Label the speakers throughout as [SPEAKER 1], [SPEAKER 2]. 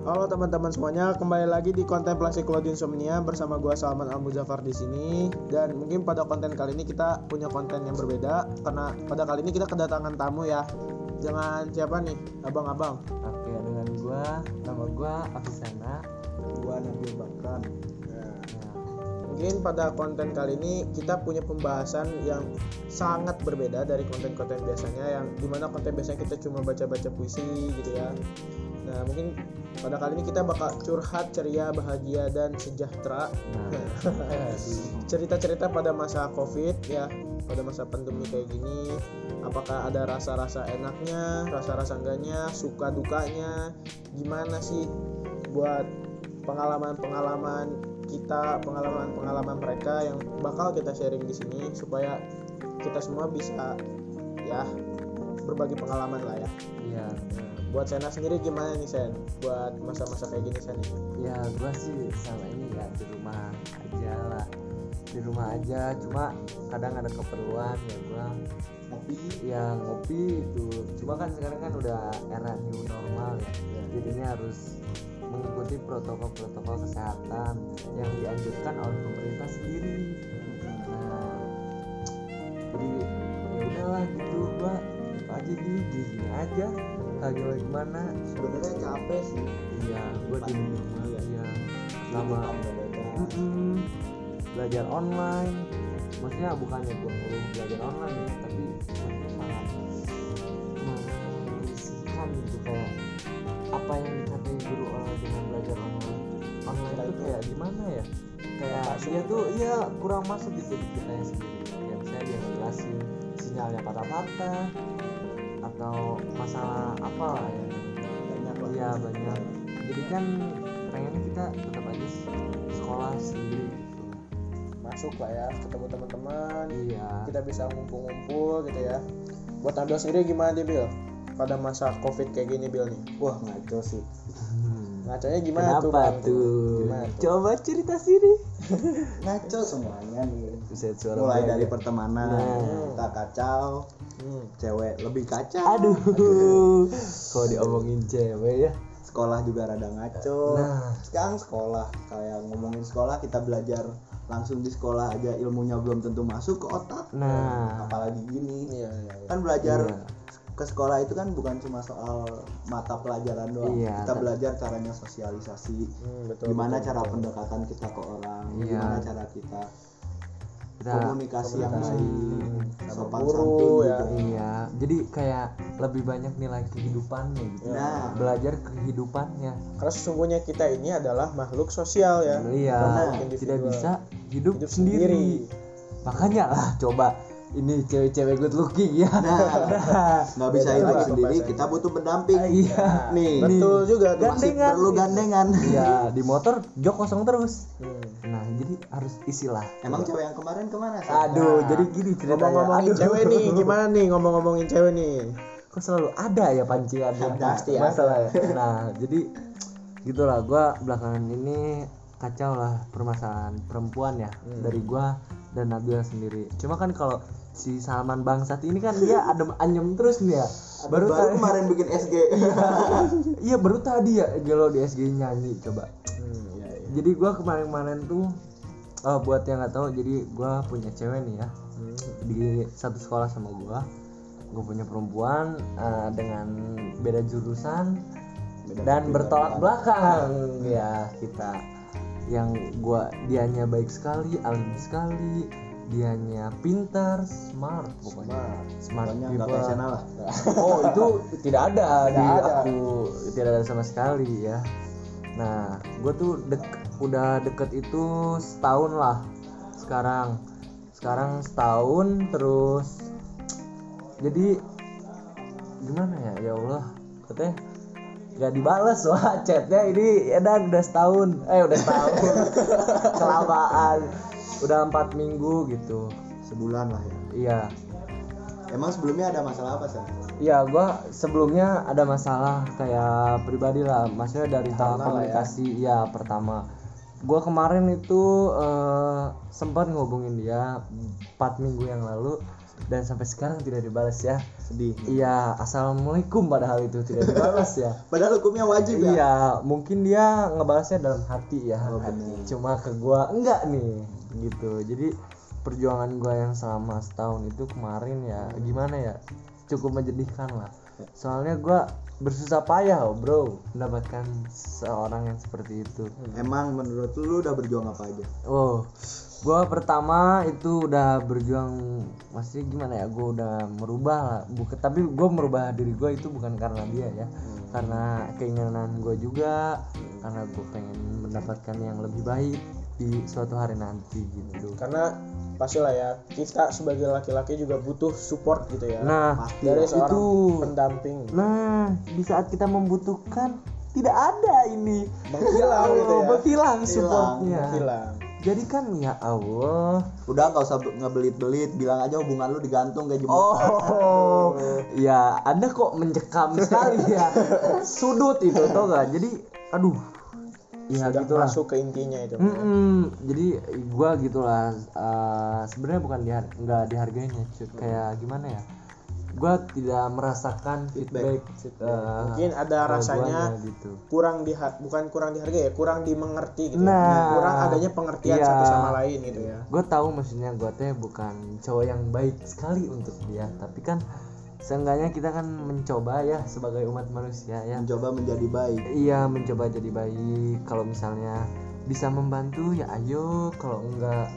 [SPEAKER 1] Halo teman-teman semuanya, kembali lagi di kontemplasi Claude Insomnia bersama gua Salman Al Muzaffar di sini dan mungkin pada konten kali ini kita punya konten yang berbeda karena pada kali ini kita kedatangan tamu ya. Jangan siapa nih, abang-abang.
[SPEAKER 2] Oke, dengan gua, nama gua Afisana.
[SPEAKER 1] Gua Nabil Bakran.
[SPEAKER 2] Nah,
[SPEAKER 1] Mungkin pada konten kali ini kita punya pembahasan yang sangat berbeda dari konten-konten biasanya yang di mana konten biasanya kita cuma baca-baca puisi gitu ya. Nah mungkin pada kali ini kita bakal curhat ceria, bahagia dan sejahtera.
[SPEAKER 2] Nah,
[SPEAKER 1] cerita-cerita pada masa covid ya. Pada masa pandemi kayak gini. Apakah ada rasa-rasa enaknya rasa-rasa enggaknya suka dukanya? Gimana sih buat pengalaman-pengalaman kita pengalaman-pengalaman mereka yang bakal kita sharing di sini supaya kita semua bisa ya berbagi pengalaman lah ya.
[SPEAKER 2] Iya.
[SPEAKER 1] Buat Sena sendiri gimana nih Sen buat masa-masa kayak gini Sen
[SPEAKER 2] Ya, gua sih sama ini ya di rumah aja lah. Di rumah aja, cuma kadang ada keperluan ya gua
[SPEAKER 1] ngopi
[SPEAKER 2] ya ngopi itu. Cuma kan sekarang kan udah era new normal ya. Jadinya harus mengikuti protokol-protokol kesehatan yang dianjurkan oleh pemerintah sendiri. Nah, jadi ya udahlah gitu gua apa aja gini gini aja. Lagi gimana
[SPEAKER 1] sebenarnya capek sih.
[SPEAKER 2] Iya gua di rumah
[SPEAKER 1] Iya.
[SPEAKER 2] sama belajar online. Maksudnya bukannya gue perlu belajar online ya tapi maksudnya malah mengisikan gitu kayak apa yang dikatai guru oleh dengan belajar online. Online itu kayak gimana ya? Kayak dia tuh iya kurang masuk gitu di kita sendiri. Ya misalnya dia ngejelasin sinyalnya patah-patah atau masalah apa lah ya
[SPEAKER 1] banyak
[SPEAKER 2] Iya banyak. Jadi kan pengennya kita tetap aja sekolah sendiri gitu.
[SPEAKER 1] masuk lah ya ketemu teman-teman
[SPEAKER 2] Iya.
[SPEAKER 1] kita bisa ngumpul-ngumpul gitu ya buat Nabil sendiri gimana dia Bil pada masa covid kayak gini Bil nih
[SPEAKER 3] Wah ngaco sih.
[SPEAKER 1] ngacanya gimana
[SPEAKER 2] Kenapa
[SPEAKER 1] tuh
[SPEAKER 2] tuh?
[SPEAKER 1] gimana tuh
[SPEAKER 2] Coba cerita sini.
[SPEAKER 3] Ngaco semuanya nih.
[SPEAKER 2] Suara
[SPEAKER 3] Mulai dari
[SPEAKER 2] aja.
[SPEAKER 3] pertemanan,
[SPEAKER 2] Nah.
[SPEAKER 3] kita kacau,
[SPEAKER 1] Hmm.
[SPEAKER 3] cewek lebih kacau.
[SPEAKER 2] Aduh. Kalau diomongin cewek ya.
[SPEAKER 3] Sekolah juga rada ngaco.
[SPEAKER 2] Nah.
[SPEAKER 3] Sekarang sekolah kayak ngomongin sekolah kita belajar langsung di sekolah aja ilmunya belum tentu masuk ke otak.
[SPEAKER 2] Nah.
[SPEAKER 3] Apalagi gini.
[SPEAKER 1] iya iya iya.
[SPEAKER 3] Kan belajar
[SPEAKER 2] Iya.
[SPEAKER 3] Ke sekolah itu kan bukan cuma soal mata pelajaran doang.
[SPEAKER 2] Iya,
[SPEAKER 3] kita belajar caranya sosialisasi.
[SPEAKER 1] Hmm, betul
[SPEAKER 3] gimana
[SPEAKER 1] betul,
[SPEAKER 3] cara
[SPEAKER 1] betul.
[SPEAKER 3] pendekatan kita ke orang,
[SPEAKER 2] Iya.
[SPEAKER 3] gimana cara kita
[SPEAKER 2] Kita
[SPEAKER 3] komunikasi yang
[SPEAKER 1] komunikasi
[SPEAKER 3] baik,
[SPEAKER 1] sama
[SPEAKER 3] sopan
[SPEAKER 1] guru,
[SPEAKER 3] santun
[SPEAKER 1] ya.
[SPEAKER 3] gitu.
[SPEAKER 2] Iya, jadi kayak lebih banyak nilai kehidupannya gitu.
[SPEAKER 3] Nah.
[SPEAKER 2] Belajar kehidupannya.
[SPEAKER 1] karena sesungguhnya kita ini adalah makhluk sosial ya
[SPEAKER 2] Iya, tidak bisa hidup,
[SPEAKER 1] hidup
[SPEAKER 2] sendiri.
[SPEAKER 1] sendiri.
[SPEAKER 2] Makanya lah coba ini cewek-cewek good looking ya.
[SPEAKER 3] Nah, nggak bisa hidup sendiri, kita butuh pendamping.
[SPEAKER 2] Iya.
[SPEAKER 3] Nih,
[SPEAKER 1] betul juga tuh
[SPEAKER 3] masih
[SPEAKER 2] Gandengan.
[SPEAKER 3] perlu gandengan.
[SPEAKER 2] Iya, di motor jok kosong terus.
[SPEAKER 1] Hmm.
[SPEAKER 2] Nah, jadi harus isilah.
[SPEAKER 3] Emang cewek yang kemarin ke mana sih?
[SPEAKER 2] Aduh,
[SPEAKER 1] Nah,
[SPEAKER 2] jadi gini ceritanya.
[SPEAKER 1] ngomong-ngomongin cewek nih gimana nih ngomong-ngomongin cewek nih
[SPEAKER 2] Kok selalu ada ya pancingan
[SPEAKER 1] Pasti ada.
[SPEAKER 2] masalah ya. Nah, jadi gitulah gua belakangan ini kacau lah permasalahan perempuan ya
[SPEAKER 1] Hmm.
[SPEAKER 2] dari gua dan Nabila sendiri. Cuma kan kalau si Salman bangsat ini kan dia adem anyem terus nih ya.
[SPEAKER 3] Baru,
[SPEAKER 2] Baru, tadi
[SPEAKER 3] kemarin bikin SG.
[SPEAKER 2] iya baru tadi ya gelo di SG nyanyi coba.
[SPEAKER 1] Hmm, iya, iya.
[SPEAKER 2] Jadi gua kemarin-kemarin tuh eh, buat yang nggak tahu jadi gua punya cewek nih ya
[SPEAKER 1] Hmm.
[SPEAKER 2] di satu sekolah sama gua gue punya perempuan eh, dengan beda jurusan
[SPEAKER 3] Beda
[SPEAKER 2] dan bertolak
[SPEAKER 3] belakang.
[SPEAKER 2] belakang ya kita yang gua dianya baik sekali alim sekali dianya pintar smart pokoknya. Smart.
[SPEAKER 3] Pokoknya
[SPEAKER 2] people.
[SPEAKER 3] Sena lah.
[SPEAKER 2] oh itu tidak ada di
[SPEAKER 1] Tidak ada.
[SPEAKER 2] aku. Tidak ada sama sekali ya. Nah gue tuh dek udah deket itu setahun lah sekarang. Sekarang setahun terus. Jadi gimana ya? Ya Allah katanya nggak dibales wah chatnya ini edan udah setahun. Eh udah setahun. Kelamaan udah empat minggu gitu
[SPEAKER 3] Sebulan lah ya.
[SPEAKER 2] iya
[SPEAKER 3] Emang sebelumnya ada masalah apa sih?
[SPEAKER 2] Iya, gua sebelumnya ada masalah kayak pribadi lah, maksudnya dari tahap
[SPEAKER 1] lah
[SPEAKER 2] komunikasi, ya. pertama. Gua kemarin itu eh, sempat ngehubungin dia 4 minggu yang lalu, dan sampai sekarang tidak dibalas ya.
[SPEAKER 3] Sedih.
[SPEAKER 2] Iya assalamualaikum padahal itu tidak dibalas ya.
[SPEAKER 3] Padahal hukumnya wajib ya.
[SPEAKER 2] Iya mungkin dia ngebalasnya dalam hati ya.
[SPEAKER 3] Oh,
[SPEAKER 2] hati. cuma ke gua enggak nih gitu. Jadi perjuangan gua yang selama setahun itu kemarin ya gimana ya? Cukup menyedihkan lah. Soalnya gua bersusah payah bro mendapatkan seorang yang seperti itu.
[SPEAKER 3] Emang menurut lu, lu udah berjuang apa aja?
[SPEAKER 2] Oh, gua pertama itu udah berjuang masih gimana ya? Gua udah merubah. Bukan tapi gua merubah diri gua itu bukan karena dia ya. Karena keinginan gua juga karena gua pengen mendapatkan yang lebih baik di suatu hari nanti gitu.
[SPEAKER 1] karena pastilah ya kita sebagai laki-laki juga butuh support gitu ya
[SPEAKER 2] Nah,
[SPEAKER 1] dari seorang
[SPEAKER 2] itu
[SPEAKER 1] pendamping
[SPEAKER 2] nah di saat kita membutuhkan tidak ada ini
[SPEAKER 1] menghilang gitu ya
[SPEAKER 2] menghilang supportnya
[SPEAKER 1] hilang
[SPEAKER 2] jadi kan ya Allah
[SPEAKER 3] udah nggak usah be- ngebelit-belit bilang aja hubungan lu digantung kayak jemput
[SPEAKER 2] Oh, ya Anda kok mencekam sekali ya sudut itu tau gak? Jadi, aduh, ya
[SPEAKER 1] sudah
[SPEAKER 2] gitulah.
[SPEAKER 1] masuk ke intinya itu
[SPEAKER 2] Mm-mm, jadi gua gitulah. eh, Sebenarnya bukan dihar nggak dihargainya, Cut. kayak gimana ya? Gua tidak merasakan feedback. eh,
[SPEAKER 1] mungkin ada
[SPEAKER 2] kalau
[SPEAKER 1] rasanya
[SPEAKER 2] gitu.
[SPEAKER 1] kurang di bukan kurang dihargai ya kurang dimengerti gitu
[SPEAKER 2] Nah,
[SPEAKER 1] ya. kurang adanya pengertian
[SPEAKER 2] iya.
[SPEAKER 1] satu sama lain gitu ya
[SPEAKER 2] Gue tahu maksudnya gue teh bukan cowok yang baik sekali untuk dia, tapi kan seenggaknya kita kan mencoba ya sebagai umat manusia ya.
[SPEAKER 3] mencoba menjadi baik
[SPEAKER 2] Iya mencoba jadi baik. Kalau misalnya bisa membantu ya ayo. Kalau enggak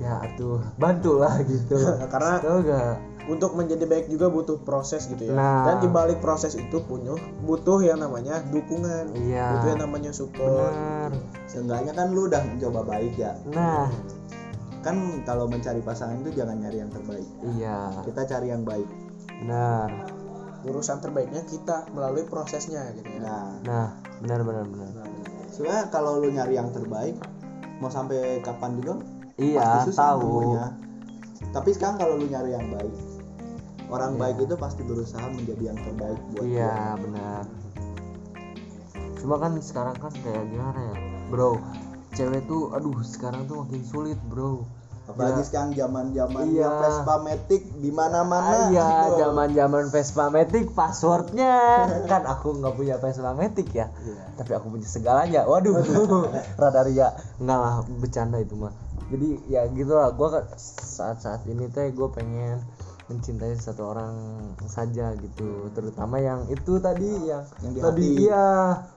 [SPEAKER 2] ya atuh bantulah gitu.
[SPEAKER 1] karena
[SPEAKER 2] Tahu gak?
[SPEAKER 1] Untuk menjadi baik juga butuh proses gitu ya.
[SPEAKER 2] Nah.
[SPEAKER 1] dan di balik proses itu punya butuh yang namanya dukungan.
[SPEAKER 2] Iya.
[SPEAKER 1] butuh yang namanya support.
[SPEAKER 3] Seenggaknya kan lu udah mencoba baik ya.
[SPEAKER 2] Nah.
[SPEAKER 3] Kan kalau mencari pasangan itu jangan nyari yang terbaik.
[SPEAKER 2] Iya.
[SPEAKER 3] Kita cari yang baik.
[SPEAKER 2] Benar.
[SPEAKER 1] urusan terbaiknya kita melalui prosesnya gitu ya.
[SPEAKER 3] Nah.
[SPEAKER 2] Nah benar benar benar.
[SPEAKER 3] sebenarnya kalau lu nyari yang terbaik mau sampai kapan juga?
[SPEAKER 2] Iya tahu.
[SPEAKER 3] tapi sekarang kalau lu nyari yang baik orang
[SPEAKER 2] Iya.
[SPEAKER 3] baik itu pasti berusaha menjadi yang terbaik buat
[SPEAKER 2] Iya
[SPEAKER 3] dia.
[SPEAKER 2] benar. Cuma kan sekarang kan kayak gimana ya, bro? Cewek tuh, aduh sekarang tuh makin sulit, bro.
[SPEAKER 3] apalagi
[SPEAKER 2] Ya.
[SPEAKER 3] sekarang zaman zamannya
[SPEAKER 2] Iya.
[SPEAKER 3] Vespa Matic di mana mana
[SPEAKER 2] Iya, zaman zaman Vespa Matic passwordnya kan aku nggak punya Vespa Matic ya,
[SPEAKER 3] Iya.
[SPEAKER 2] tapi aku punya segalanya. Waduh, rada ria, nggak lah bercanda itu mah. Jadi ya gitu lah, gue saat-saat ini teh gue pengen mencintai satu orang saja gitu, terutama yang itu tadi yang,
[SPEAKER 3] Yang di
[SPEAKER 2] lebih
[SPEAKER 3] hati.
[SPEAKER 2] iya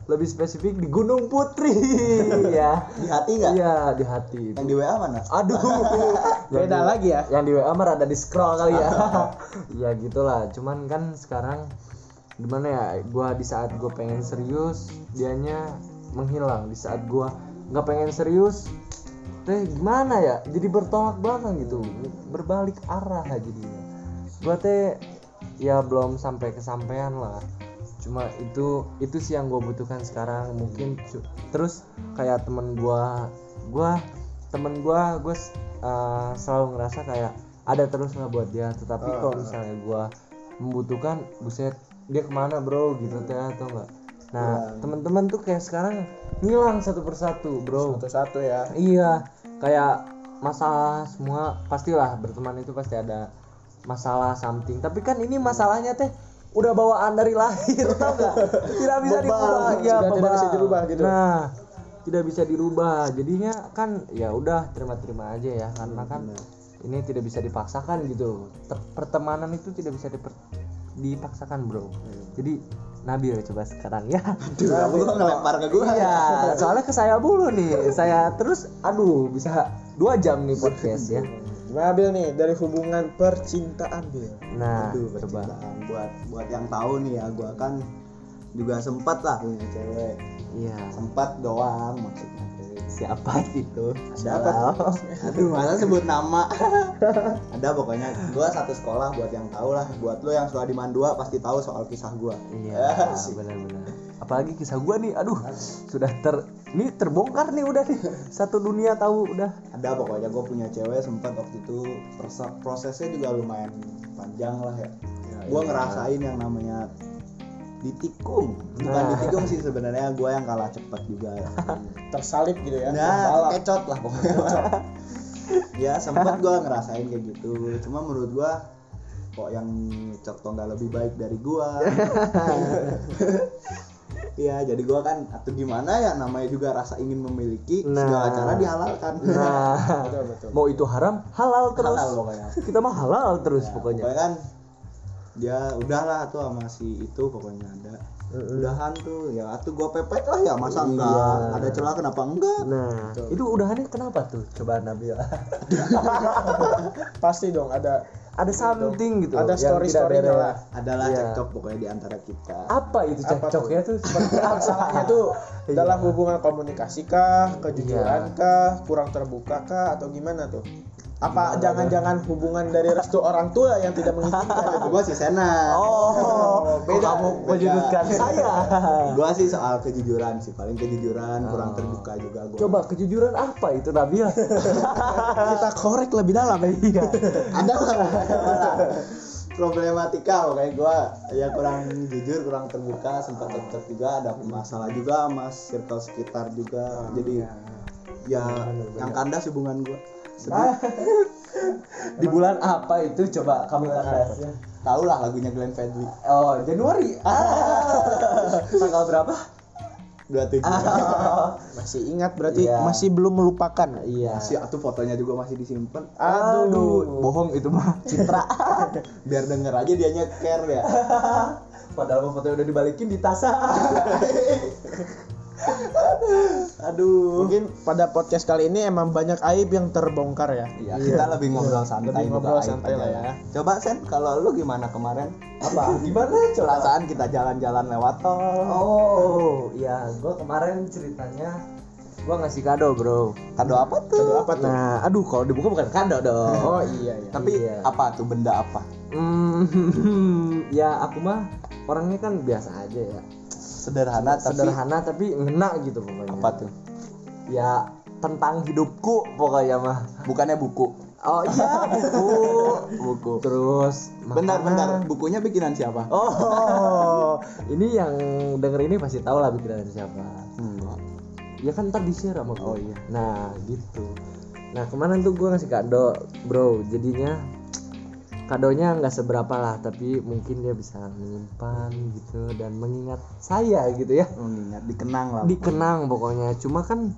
[SPEAKER 2] lebih spesifik di Gunung Putri ya.
[SPEAKER 3] di hati nggak
[SPEAKER 2] Iya di hati.
[SPEAKER 3] yang di WA mana
[SPEAKER 2] Aduh.
[SPEAKER 1] beda
[SPEAKER 2] di-
[SPEAKER 1] lagi ya
[SPEAKER 2] Yang di WA mah rada di scroll kali ya. ya gitulah. Cuman kan sekarang gimana ya? Gua di saat gua pengen serius, dianya menghilang. Di saat gua nggak pengen serius, teh gimana ya? Jadi bertolak belakang gitu. Berbalik arah jadinya. Gua teh ya belum sampai kesampaian lah. Cuma itu itu sih yang gue butuhkan sekarang. Mungkin terus kayak temen gua gua temen gua gue selalu ngerasa kayak ada terus lah buat dia. Tetapi
[SPEAKER 1] Ah,
[SPEAKER 2] kalau misalnya gua membutuhkan buset dia ke mana bro? Gitu teh atau enggak? Nah teman-teman tuh kayak sekarang ngilang satu persatu bro.
[SPEAKER 1] Satu-satu ya.
[SPEAKER 2] Iya, kayak masalah semua pastilah berteman itu pasti ada masalah something. Tapi kan ini masalahnya teh udah bawaan dari lahir, tau gak? Tidak bisa
[SPEAKER 3] Bebal.
[SPEAKER 2] dirubah, ya
[SPEAKER 1] Sudah tidak bisa dirubah gitu.
[SPEAKER 2] Nah, tidak bisa dirubah. Jadinya kan ya udah terima-terima aja ya, karena kan ini tidak bisa dipaksakan gitu. Ter- pertemanan itu tidak bisa diper- dipaksakan, bro. Jadi Nabil coba sekarang ya.
[SPEAKER 3] Aduh, kamu kok ngelempar ke gua
[SPEAKER 2] Iya, soalnya ke saya dulu nih. Saya terus, aduh, bisa dua jam nih podcast ya.
[SPEAKER 1] Gimana Bil nih dari hubungan percintaan Bil
[SPEAKER 2] Nah,
[SPEAKER 3] Aduh,
[SPEAKER 2] coba.
[SPEAKER 3] percintaan. buat buat yang tahu nih ya gua kan juga sempat lah punya cewek
[SPEAKER 2] Iya.
[SPEAKER 3] sempat doang maksudnya
[SPEAKER 2] Siapa itu?
[SPEAKER 3] Siapa? aduh masa sebut nama ada pokoknya gua satu sekolah buat yang tahu lah buat lo yang sekolah di Mandua pasti tahu soal kisah gua
[SPEAKER 2] Iya, benar-benar. Apalagi kisah gua nih, aduh, sudah ter, ini terbongkar nih udah nih. Satu dunia tahu udah.
[SPEAKER 3] ada pokoknya gue punya cewek sempat waktu itu prosesnya juga lumayan panjang lah ya, gue
[SPEAKER 2] iya.
[SPEAKER 3] ngerasain yang namanya ditikung bukan
[SPEAKER 2] Nah.
[SPEAKER 3] ditikung sih sebenarnya gue yang kalah cepat juga ya.
[SPEAKER 1] tersalip gitu ya
[SPEAKER 3] nah kecot lah pokoknya ya sempat gue ngerasain kayak gitu cuma menurut gue kok yang contoh nggak lebih baik dari gua Iya, jadi gua kan atau gimana ya namanya juga rasa ingin memiliki
[SPEAKER 2] Nah.
[SPEAKER 3] segala cara dihalalkan.
[SPEAKER 2] nah
[SPEAKER 1] betul betul
[SPEAKER 2] mau itu haram halal terus
[SPEAKER 3] Halal pokoknya.
[SPEAKER 2] kita mah halal terus
[SPEAKER 3] Ya,
[SPEAKER 2] pokoknya
[SPEAKER 3] kan dia udahlah tuh sama si itu pokoknya ada.
[SPEAKER 2] Mm-mm.
[SPEAKER 3] Udahan tuh ya atuh gua pepet lah ya masa
[SPEAKER 2] Iya.
[SPEAKER 3] enggak ada celah kenapa enggak?
[SPEAKER 2] nah
[SPEAKER 1] Betul.
[SPEAKER 2] itu udahannya kenapa tuh coba Nabil
[SPEAKER 1] pasti dong ada
[SPEAKER 2] ada something gitu
[SPEAKER 1] ada
[SPEAKER 2] yang
[SPEAKER 1] story
[SPEAKER 2] beres.
[SPEAKER 1] lah
[SPEAKER 3] Adalah
[SPEAKER 2] Iya.
[SPEAKER 3] cekcok pokoknya di antara kita.
[SPEAKER 2] apa itu cekcoknya tuh seperti apa
[SPEAKER 1] masalahnya tuh dalam hubungan komunikasi kah kejujuran
[SPEAKER 2] Iya.
[SPEAKER 1] kah kurang terbuka kah atau gimana tuh apa jangan-jangan hubungan dari restu orang tua yang tidak mengizinkan
[SPEAKER 3] Itu gua si Sena.
[SPEAKER 2] oh
[SPEAKER 1] beda,
[SPEAKER 2] kamu
[SPEAKER 3] beda.
[SPEAKER 2] menyudutkan saya?
[SPEAKER 3] Gua sih soal kejujuran sih paling kejujuran kurang
[SPEAKER 2] Oh.
[SPEAKER 3] terbuka juga gua.
[SPEAKER 2] coba kejujuran apa itu Nabil?
[SPEAKER 1] Kita korek lebih dalam
[SPEAKER 2] iya.
[SPEAKER 3] Ada lah. Problematika kayak gua ya kurang jujur kurang terbuka sempat cekcok juga ada masalah juga sama circle sekitar juga. Jadi ya yang kandas hubungan gua. sedih
[SPEAKER 2] di bulan apa itu? Coba kamu kandas
[SPEAKER 3] tau lah lagunya Glenn Fredly.
[SPEAKER 2] Oh Januari. Ah. tanggal berapa?
[SPEAKER 3] Dua tujuh.
[SPEAKER 1] Masih ingat berarti
[SPEAKER 2] Iya.
[SPEAKER 1] masih belum melupakan.
[SPEAKER 2] Iya.
[SPEAKER 3] Si atuh fotonya juga masih disimpan.
[SPEAKER 1] Aduh.
[SPEAKER 2] Bohong itu mah. Citra.
[SPEAKER 3] Biar denger aja dia nyeker ya.
[SPEAKER 2] Padahal foto udah dibalikin di tas
[SPEAKER 1] aduh. Mungkin pada podcast kali ini emang banyak aib yang terbongkar ya.
[SPEAKER 3] Iya, kita lebih ngobrol santai
[SPEAKER 1] Lebih ngobrol
[SPEAKER 3] aib
[SPEAKER 1] santai
[SPEAKER 3] aja
[SPEAKER 1] lah ya.
[SPEAKER 3] Coba Sen, kalau lu gimana kemarin?
[SPEAKER 2] apa? Gimana?
[SPEAKER 3] Perasaan kita jalan-jalan lewat tol.
[SPEAKER 2] oh iya. Gua kemarin ceritanya gua ngasih kado bro.
[SPEAKER 3] Kado apa tuh?
[SPEAKER 1] Kado apa tuh?
[SPEAKER 2] Nah aduh kalau dibuka bukan kado dong.
[SPEAKER 1] Oh iya iya.
[SPEAKER 3] Tapi
[SPEAKER 2] Iya.
[SPEAKER 3] apa tuh? Benda apa?
[SPEAKER 2] Hmm, ya aku mah orangnya kan biasa aja ya
[SPEAKER 3] Sederhana tapi
[SPEAKER 2] sederhana tapi ngena gitu pokoknya
[SPEAKER 3] apa tuh?
[SPEAKER 2] ya tentang hidupku pokoknya mah
[SPEAKER 3] Bukannya buku.
[SPEAKER 2] oh iya buku
[SPEAKER 3] Buku.
[SPEAKER 2] terus
[SPEAKER 3] Bentar,
[SPEAKER 2] makanan.
[SPEAKER 3] bentar. Bukunya bikinan siapa?
[SPEAKER 2] oh ini yang denger ini pasti tahu lah bikinan siapa
[SPEAKER 3] Enggak.
[SPEAKER 2] ya kan ntar di share sama gue
[SPEAKER 3] Oh, iya.
[SPEAKER 2] nah gitu nah kemarin tuh gue ngasih kado bro jadinya kadonya nggak seberapa lah tapi mungkin dia bisa menyimpan gitu dan mengingat saya gitu ya.
[SPEAKER 3] Mengingat dikenang lah.
[SPEAKER 2] dikenang pokoknya. Cuma kan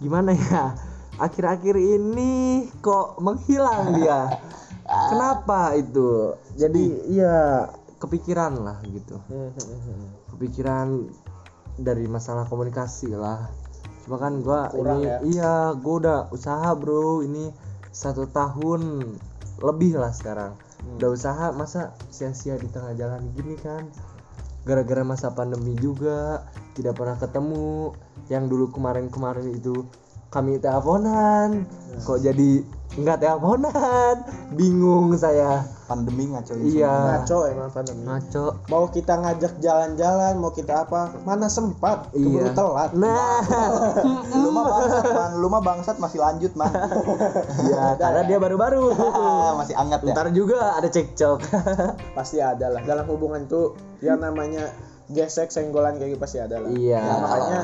[SPEAKER 2] gimana ya akhir-akhir ini kok menghilang dia. Kenapa itu? Jadi ya kepikiran lah gitu. Kepikiran dari masalah komunikasi lah. Cuma kan gua
[SPEAKER 1] Kurang
[SPEAKER 2] ini
[SPEAKER 1] ya?
[SPEAKER 2] iya gua udah usaha bro. Ini satu tahun lebih lah sekarang. Udah usaha masa sia-sia di tengah jalan gini kan? Gara-gara masa pandemi juga tidak pernah ketemu. Yang dulu kemarin-kemarin itu kami teleponan. Kok jadi nggak teleponan? Bingung saya
[SPEAKER 3] Pandemi ngacoin
[SPEAKER 2] iya.
[SPEAKER 1] ngaco emang pandemi.
[SPEAKER 2] Ngaco.
[SPEAKER 1] Mau kita ngajak jalan-jalan mau kita apa mana sempat? Keburu
[SPEAKER 2] iya.
[SPEAKER 1] telat.
[SPEAKER 2] Nah.
[SPEAKER 3] Lu mah bangsat, man. Lu mah bangsat masih lanjut, man.
[SPEAKER 2] ya karena dia baru-baru.
[SPEAKER 3] Masih anget ya.
[SPEAKER 2] ntar juga ada cekcok.
[SPEAKER 1] Pasti ada lah. Dalam hubungan tuh yang namanya gesek senggolan kayak gitu pasti ada lah.
[SPEAKER 2] Iya.
[SPEAKER 1] Ya, makanya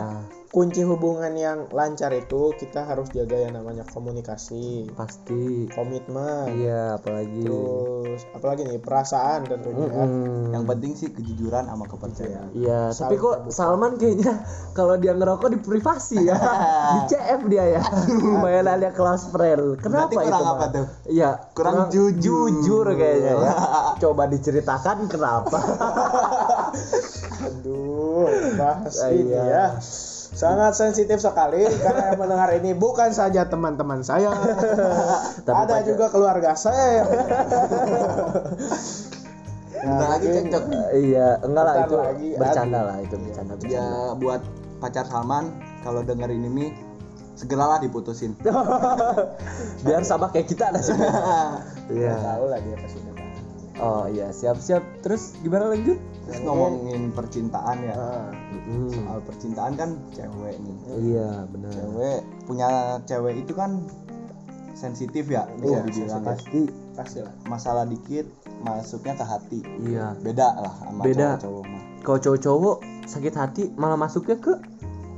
[SPEAKER 1] kunci hubungan yang lancar itu kita harus jaga yang namanya komunikasi
[SPEAKER 2] pasti
[SPEAKER 1] komitmen
[SPEAKER 2] iya apalagi
[SPEAKER 1] terus apalagi nih perasaan tentunya ya.
[SPEAKER 2] Mm-mm.
[SPEAKER 3] Yang penting sih kejujuran sama kepercayaan.
[SPEAKER 2] Iya, tapi kok
[SPEAKER 1] terbuka.
[SPEAKER 2] Salman kayaknya kalau dia ngerokok di privasi ya, di CF dia ya, lumayan ada kelas friend. Kenapa
[SPEAKER 3] Berarti kurang
[SPEAKER 2] itu?
[SPEAKER 3] apa tuh?
[SPEAKER 2] Iya,
[SPEAKER 3] Kurang jujur.
[SPEAKER 2] jujur kayaknya ya. Coba diceritakan kenapa?
[SPEAKER 1] aduh bahas
[SPEAKER 2] Ah,
[SPEAKER 1] ini
[SPEAKER 2] iya.
[SPEAKER 1] ya sangat sensitif sekali karena yang mendengar ini bukan saja teman-teman saya
[SPEAKER 2] Tapi
[SPEAKER 1] ada
[SPEAKER 2] pacar-
[SPEAKER 1] juga keluarga saya yang
[SPEAKER 3] Bentar lagi cekcok nih.
[SPEAKER 2] iya, enggak lah itu
[SPEAKER 1] lagi,
[SPEAKER 2] bercanda
[SPEAKER 1] aduh.
[SPEAKER 2] lah itu bercanda.
[SPEAKER 3] Ya
[SPEAKER 2] bercanda.
[SPEAKER 3] buat pacar Salman kalau dengerin ini segeralah diputusin.
[SPEAKER 2] Biar sama kayak kita ada sih. Iya.
[SPEAKER 1] tahu lah dia pasti.
[SPEAKER 2] Oh iya, siap-siap. Terus gimana lanjut?
[SPEAKER 3] Ngomongin percintaan ya.
[SPEAKER 2] Mm,
[SPEAKER 3] Soal percintaan kan cewek nih.
[SPEAKER 2] Iya, benar.
[SPEAKER 3] Cewek punya cewek itu kan sensitif ya bisa
[SPEAKER 1] Iya,
[SPEAKER 3] dibilang ya.
[SPEAKER 2] Pasti.
[SPEAKER 1] pasti lah
[SPEAKER 3] Masalah dikit masuknya ke hati.
[SPEAKER 2] Iya.
[SPEAKER 3] Beda lah sama
[SPEAKER 2] Beda.
[SPEAKER 3] cowok-cowok mah.
[SPEAKER 2] Kalau cowok-cowok sakit hati malah masuknya ke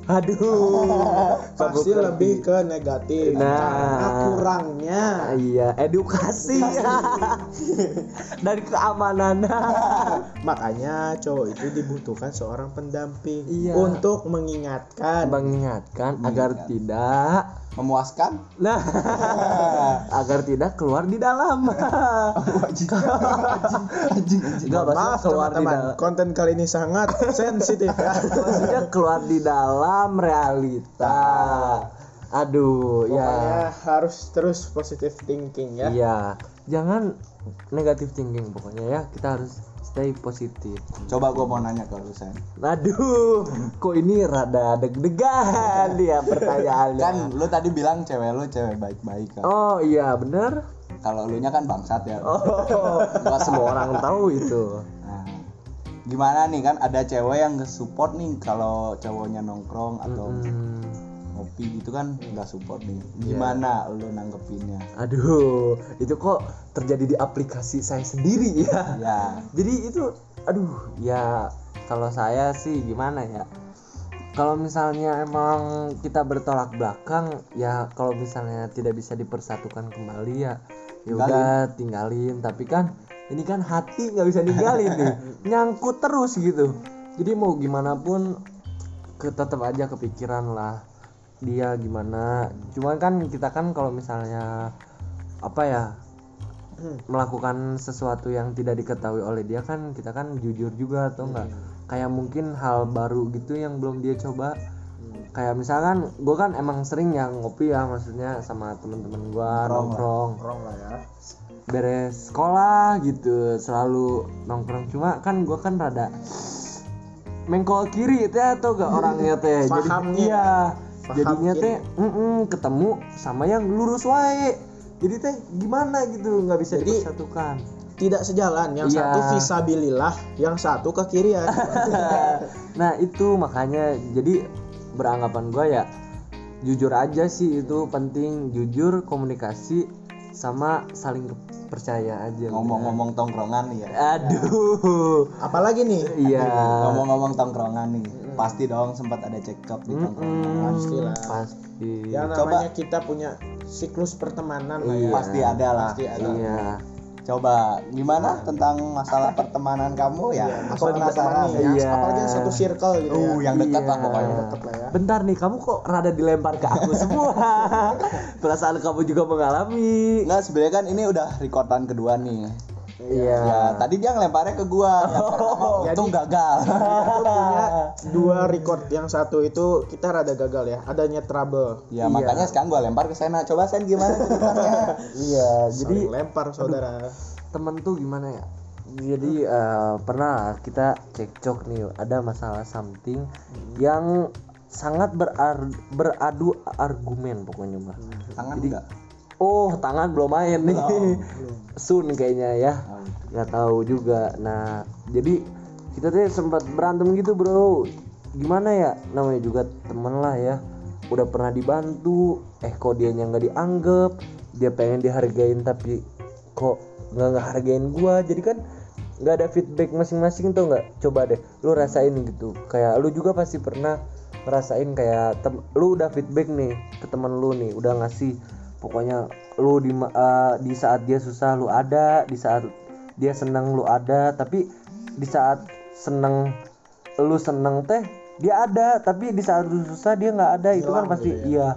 [SPEAKER 2] aduh.
[SPEAKER 1] Pasti lebih ke negatif.
[SPEAKER 2] Nah.
[SPEAKER 1] karena kurangnya.
[SPEAKER 2] Iya edukasi. Dari keamanan.
[SPEAKER 1] Makanya cowok itu dibutuhkan seorang pendamping
[SPEAKER 2] Iya.
[SPEAKER 1] untuk mengingatkan.
[SPEAKER 2] Mengingatkan agar tidak
[SPEAKER 3] memuaskan?
[SPEAKER 2] Nah agar tidak keluar di dalam. Enggak,
[SPEAKER 1] Mohon
[SPEAKER 2] maksudnya
[SPEAKER 1] maaf
[SPEAKER 2] keluar di
[SPEAKER 1] teman-teman
[SPEAKER 2] dalam.
[SPEAKER 1] Konten kali ini sangat sensitif. Ya
[SPEAKER 2] maksudnya keluar di dalam realita aduh
[SPEAKER 1] pokoknya
[SPEAKER 2] ya
[SPEAKER 1] harus terus positive thinking ya.
[SPEAKER 2] Iya. Jangan negatif thinking pokoknya ya. Kita harus stay positif
[SPEAKER 3] coba gue mau nanya ke lu Sen
[SPEAKER 2] aduh kok ini rada deg-degan dia pertanyaannya?
[SPEAKER 3] Kan lu tadi bilang cewek lu cewek baik-baik kan.
[SPEAKER 2] Oh iya bener.
[SPEAKER 3] Kalau lu nya kan bangsat ya.
[SPEAKER 2] Oh nggak semua orang tahu itu.
[SPEAKER 3] Nah, gimana nih? Kan ada cewek yang nge-support nih kalau cowoknya nongkrong atau
[SPEAKER 2] Hmm,
[SPEAKER 3] ngopi gitu kan nggak support nih.
[SPEAKER 2] Iya.
[SPEAKER 3] gimana lu nanggepinnya?
[SPEAKER 2] Aduh itu kok terjadi di aplikasi saya sendiri ya?
[SPEAKER 3] Ya
[SPEAKER 2] jadi itu aduh ya kalau saya sih gimana ya? Kalau misalnya emang kita bertolak belakang ya kalau misalnya tidak bisa dipersatukan kembali ya ya udah tinggalin. Tapi kan ini kan hati nggak bisa ninggalin nih. Nyangkut terus gitu. Jadi mau gimana pun tetap aja kepikiran lah dia gimana. Cuman kan kita kan kalau misalnya apa ya melakukan sesuatu yang tidak diketahui oleh dia kan kita kan jujur juga atau enggak? Kayak mungkin hal baru gitu yang belum dia coba. Kayak misalkan gue kan emang sering ya ngopi ya maksudnya sama temen-temen gue nongkrong
[SPEAKER 1] Wrong lah ya.
[SPEAKER 2] Beres sekolah gitu selalu nongkrong. Cuma kan gue kan rada mengkol kiri teh atau gak orangnya teh? Jadi iya
[SPEAKER 1] Paham
[SPEAKER 2] jadinya
[SPEAKER 1] kiri.
[SPEAKER 2] teh mm-mm, ketemu sama yang lurus wae jadi teh gimana gitu nggak bisa
[SPEAKER 1] Jadi-
[SPEAKER 2] dipersatukan
[SPEAKER 1] tidak sejalan yang
[SPEAKER 2] Iya.
[SPEAKER 1] satu visabilillah yang satu ke kirian
[SPEAKER 2] nah itu makanya jadi beranggapan gue ya jujur aja sih itu penting jujur komunikasi sama saling percaya aja
[SPEAKER 3] ngomong-ngomong tongkrongan nih ya.
[SPEAKER 2] Aduh.
[SPEAKER 1] Apalagi nih?
[SPEAKER 2] Iya.
[SPEAKER 3] Ngomong-ngomong tongkrongan nih pasti dong sempat ada cekcok di tongkrongan.
[SPEAKER 2] Mm-mm,
[SPEAKER 1] Pastilah.
[SPEAKER 2] pasti.
[SPEAKER 3] Coba.
[SPEAKER 1] namanya kita punya siklus pertemanan lah
[SPEAKER 2] Iya.
[SPEAKER 1] ya.
[SPEAKER 3] Pasti ada lah.
[SPEAKER 1] Pasti ada.
[SPEAKER 2] Iya
[SPEAKER 3] coba gimana tentang masalah pertemanan kamu? Ya aku
[SPEAKER 1] Masalah
[SPEAKER 3] penasaran
[SPEAKER 1] yang-
[SPEAKER 2] Iya.
[SPEAKER 1] apalagi yang satu circle gitu ya.
[SPEAKER 3] Uh yang dekat lah
[SPEAKER 2] Iya.
[SPEAKER 3] pokoknya
[SPEAKER 1] Dekat lah ya.
[SPEAKER 2] bentar nih kamu kok rada dilempar ke aku semua? Perasaan kamu juga mengalami.
[SPEAKER 3] Enggak sebenarnya kan ini udah rekordan kedua nih
[SPEAKER 2] iya.
[SPEAKER 3] Ya tadi dia ngelemparnya ke gua. Pertama untung gagal.
[SPEAKER 1] Aku punya dua record yang satu itu kita rada gagal ya. Adanya trouble.
[SPEAKER 3] Ya makanya sekarang gua lempar ke Sena. Coba Sen gimana ceritanya
[SPEAKER 2] iya
[SPEAKER 1] Saling
[SPEAKER 2] jadi
[SPEAKER 1] lempar saudara.
[SPEAKER 2] Temen tuh gimana ya? Jadi eh, pernah kita cekcok nih ada masalah something yang sangat berar- beradu argumen pokoknya mah
[SPEAKER 3] tangan
[SPEAKER 2] Jadi-
[SPEAKER 3] enggak
[SPEAKER 2] oh tangan belum main nih. Sun kayaknya ya nggak tahu juga. Nah jadi kita tuh sempat berantem gitu bro. Gimana ya? Namanya juga temen lah ya. Udah pernah dibantu. Eh kok dia nggak dianggap? Dia pengen dihargain tapi kok nggak ngehargain gua? Jadi kan nggak ada feedback masing-masing tuh nggak? Coba deh lu rasain gitu. Kayak lu juga pasti pernah ngerasain kayak tem- lu udah feedback nih ke temen lu nih. Udah ngasih pokoknya lu di eh, di saat dia susah lu ada. Di saat dia seneng lu ada. Tapi di saat seneng lu seneng teh dia ada. Tapi di saat lu susah dia nggak ada. Itu kan pasti
[SPEAKER 1] gitu ya.
[SPEAKER 2] iya.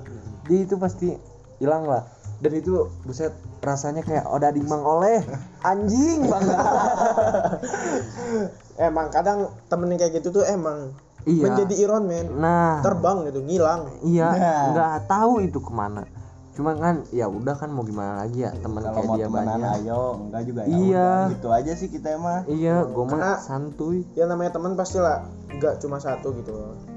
[SPEAKER 2] Dia itu pasti hilang lah. Dan itu buset rasanya kayak oda dimang oleh. Anjing banget.
[SPEAKER 1] Emang kadang temen kayak gitu tuh emang
[SPEAKER 2] Iya.
[SPEAKER 1] menjadi Iron Man.
[SPEAKER 2] Nah.
[SPEAKER 1] Terbang gitu ngilang.
[SPEAKER 2] Iya
[SPEAKER 3] Nah.
[SPEAKER 2] nggak tahu itu ke mana cuma kan ya udah kan mau gimana lagi ya teman
[SPEAKER 3] kalau
[SPEAKER 2] kayak
[SPEAKER 3] mau
[SPEAKER 2] dia
[SPEAKER 3] temenan
[SPEAKER 2] banyak.
[SPEAKER 3] ayo enggak juga ya
[SPEAKER 2] Iya.
[SPEAKER 3] udah, gitu aja sih kita mah.
[SPEAKER 2] Iya gue mah santuy.
[SPEAKER 1] ya namanya teman pastilah nggak cuma satu gitu.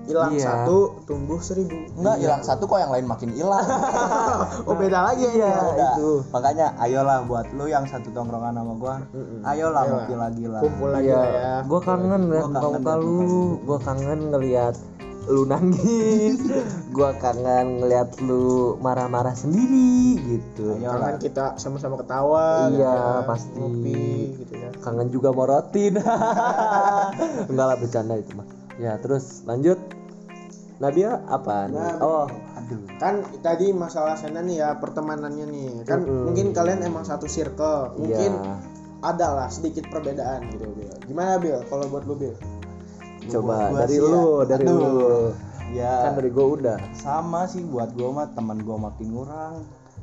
[SPEAKER 1] Hilang
[SPEAKER 2] Iya.
[SPEAKER 1] satu tumbuh seribu.
[SPEAKER 3] Enggak hilang satu kok yang lain makin hilang.
[SPEAKER 1] Oh beda lagi
[SPEAKER 2] iya
[SPEAKER 1] ya
[SPEAKER 3] Udah.
[SPEAKER 2] itu
[SPEAKER 3] makanya ayolah buat lu yang satu tongkrongan sama gua
[SPEAKER 1] Mm-mm.
[SPEAKER 3] ayolah
[SPEAKER 1] Ayolah.
[SPEAKER 3] ngopi lagi lah.
[SPEAKER 1] Kumpul lagi
[SPEAKER 2] iya
[SPEAKER 1] lah ya.
[SPEAKER 2] gue kangen liat
[SPEAKER 3] Gua kangen
[SPEAKER 2] muka lu gue kangen ngeliat lu nangis gue kangen ngeliat lu marah-marah sendiri gitu.
[SPEAKER 3] Ayo.
[SPEAKER 1] Jangan kita sama-sama ketawa
[SPEAKER 2] Iya,
[SPEAKER 1] gitu ya,
[SPEAKER 2] pasti.
[SPEAKER 1] ngopi gitu ya
[SPEAKER 2] kangen juga morotin enggak lah bercanda itu mah. Ya terus lanjut. Nabia apa nih?
[SPEAKER 1] Nah,
[SPEAKER 2] oh.
[SPEAKER 3] aduh
[SPEAKER 1] kan tadi masalah sana nih ya pertemanannya nih. Kan
[SPEAKER 2] Mm-mm.
[SPEAKER 1] mungkin kalian emang satu circle mungkin
[SPEAKER 2] iya.
[SPEAKER 1] ada lah sedikit perbedaan gitu Bil. Gimana Bil kalau buat lu Bil
[SPEAKER 2] coba
[SPEAKER 3] Gua
[SPEAKER 2] dari
[SPEAKER 3] ya,
[SPEAKER 2] lu dari
[SPEAKER 3] aduh.
[SPEAKER 2] lu.
[SPEAKER 3] Ya.
[SPEAKER 2] Kan dari gua udah.
[SPEAKER 3] Sama sih buat gua mah teman gua makin ngurang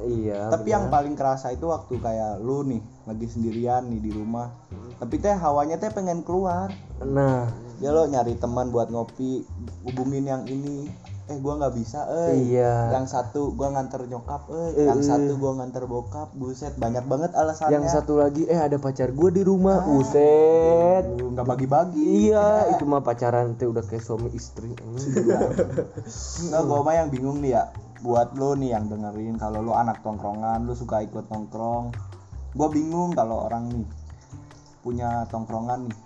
[SPEAKER 2] iya
[SPEAKER 3] tapi yang
[SPEAKER 2] benar.
[SPEAKER 3] paling kerasa itu waktu kayak lu nih lagi sendirian nih di rumah. Tapi teh hawanya teh pengen keluar.
[SPEAKER 2] Nah.
[SPEAKER 3] Ya lo nyari teman buat ngopi hubungin yang ini eh gua nggak bisa eh.
[SPEAKER 2] Iya.
[SPEAKER 3] Yang satu gua nganter nyokap eh.
[SPEAKER 2] Eh,
[SPEAKER 3] yang
[SPEAKER 2] eh.
[SPEAKER 3] satu gua nganter bokap buset banyak banget alasannya.
[SPEAKER 2] Yang satu lagi eh ada pacar gua di rumah uset
[SPEAKER 3] Aduh, nggak bagi-bagi.
[SPEAKER 2] Iya itu mah pacaran teh udah kayak suami istri
[SPEAKER 3] Enggak, gua mah yang bingung nih ya. Buat lo nih yang dengerin kalau lo anak tongkrongan lo suka ikut nongkrong gua bingung kalau orang nih punya tongkrongan nih.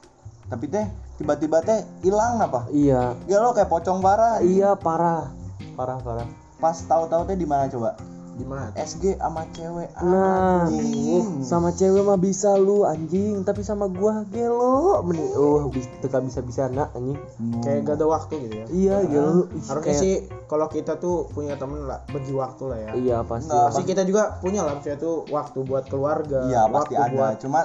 [SPEAKER 3] Tapi teh tiba-tiba teh hilang apa?
[SPEAKER 2] Iya.
[SPEAKER 3] Ya lo kayak pocong parah
[SPEAKER 2] iya parah. Parah parah.
[SPEAKER 3] Pas tahu-tahu teh di mana coba?
[SPEAKER 1] Gimana
[SPEAKER 3] SG sama cewek
[SPEAKER 2] Nah,
[SPEAKER 3] anjing.
[SPEAKER 2] sama cewek mah bisa lu anjing, tapi sama gua gelo. Meni. Oh, teka bisa-bisa nak anjing.
[SPEAKER 3] Hmm.
[SPEAKER 1] kayak gak ada waktu gitu ya?
[SPEAKER 2] Iya, gelo. Ih,
[SPEAKER 1] harusnya
[SPEAKER 2] kayak-
[SPEAKER 1] sih kalau kita tuh punya temen lah bagi waktu lah ya.
[SPEAKER 2] Iya, pasti.
[SPEAKER 3] Nggak,
[SPEAKER 1] pasti. kita juga punya lah maksudnya tuh waktu buat keluarga
[SPEAKER 3] iya pasti
[SPEAKER 1] waktu
[SPEAKER 3] ada.
[SPEAKER 1] buat
[SPEAKER 3] cuma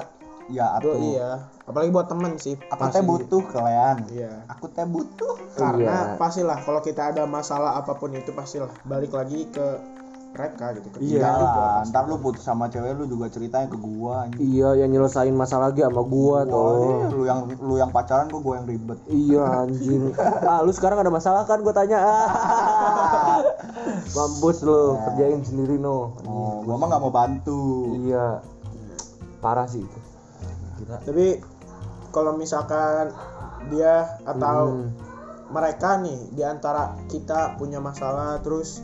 [SPEAKER 3] ya
[SPEAKER 1] Duh,
[SPEAKER 3] aku
[SPEAKER 1] iya apalagi buat temen sih
[SPEAKER 3] aku
[SPEAKER 1] pasti.
[SPEAKER 3] teh butuh kalian
[SPEAKER 1] iya
[SPEAKER 3] aku teh butuh
[SPEAKER 1] karena
[SPEAKER 2] Iya.
[SPEAKER 1] pastilah kalau kita ada masalah apa pun itu pastilah balik lagi ke mereka gitu ke
[SPEAKER 2] Iya.
[SPEAKER 1] juga pasti.
[SPEAKER 3] ntar lu putus sama cewek lu juga ceritanya ke gua anjing.
[SPEAKER 2] Iya, yang nyelesain masalah lagi sama gua
[SPEAKER 3] Wah,
[SPEAKER 2] tuh.
[SPEAKER 3] lu yang lu yang pacaran gua gua yang ribet
[SPEAKER 2] Iya anjing. Ah, lu sekarang ada masalah kan gua tanya. Ah. Mampus lu, kerjain sendiri no.
[SPEAKER 3] oh gua mah nggak mau bantu
[SPEAKER 2] Iya. Parah sih itu. Gila.
[SPEAKER 1] tapi kalau misalkan dia atau
[SPEAKER 2] Hmm.
[SPEAKER 1] mereka nih di antara kita punya masalah terus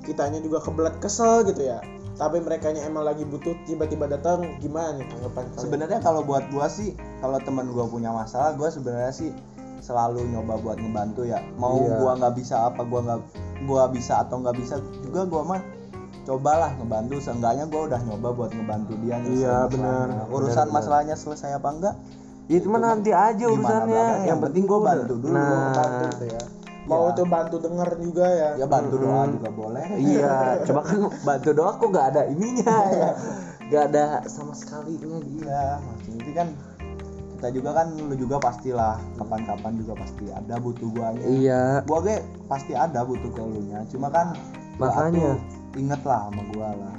[SPEAKER 1] kitanya juga kebelet kesel gitu ya tapi mereka emang lagi butuh tiba-tiba datang gimana nih tanggapan kalian
[SPEAKER 3] sebenarnya kalau buat gua sih kalau teman gua punya masalah gua sebenarnya sih selalu nyoba buat ngebantu ya mau
[SPEAKER 2] Iya.
[SPEAKER 3] gua nggak bisa apa gua nggak gua bisa atau nggak bisa juga gua mah cobalah ngebantu seenggaknya gua udah nyoba buat ngebantu dia nyelesain
[SPEAKER 2] Iya,
[SPEAKER 3] masalahnya.
[SPEAKER 2] benar.
[SPEAKER 3] urusan
[SPEAKER 2] benar.
[SPEAKER 3] masalahnya selesai apa enggak
[SPEAKER 2] Ya cuma nanti aja
[SPEAKER 3] Gimana
[SPEAKER 2] urusannya.
[SPEAKER 3] belakangnya, yang penting gua
[SPEAKER 2] udah-
[SPEAKER 3] bantu dulu.
[SPEAKER 2] Nah,
[SPEAKER 1] bantu gitu ya mau
[SPEAKER 3] Iya.
[SPEAKER 1] tuh bantu denger juga ya
[SPEAKER 3] ya bantu doa juga boleh
[SPEAKER 2] iya, coba kan bantu doa kok gak ada ininya ya. Gak ada sama sekali nya gitu.
[SPEAKER 3] Iya, maksudnya itu kan kita juga kan lu juga pastilah kapan-kapan juga pasti ada butuh guanya.
[SPEAKER 2] Iya,
[SPEAKER 3] Gua ge pasti ada butuh ke lu nya. Cuma kan
[SPEAKER 2] Makanya.
[SPEAKER 3] atuh inget lah sama gua lah.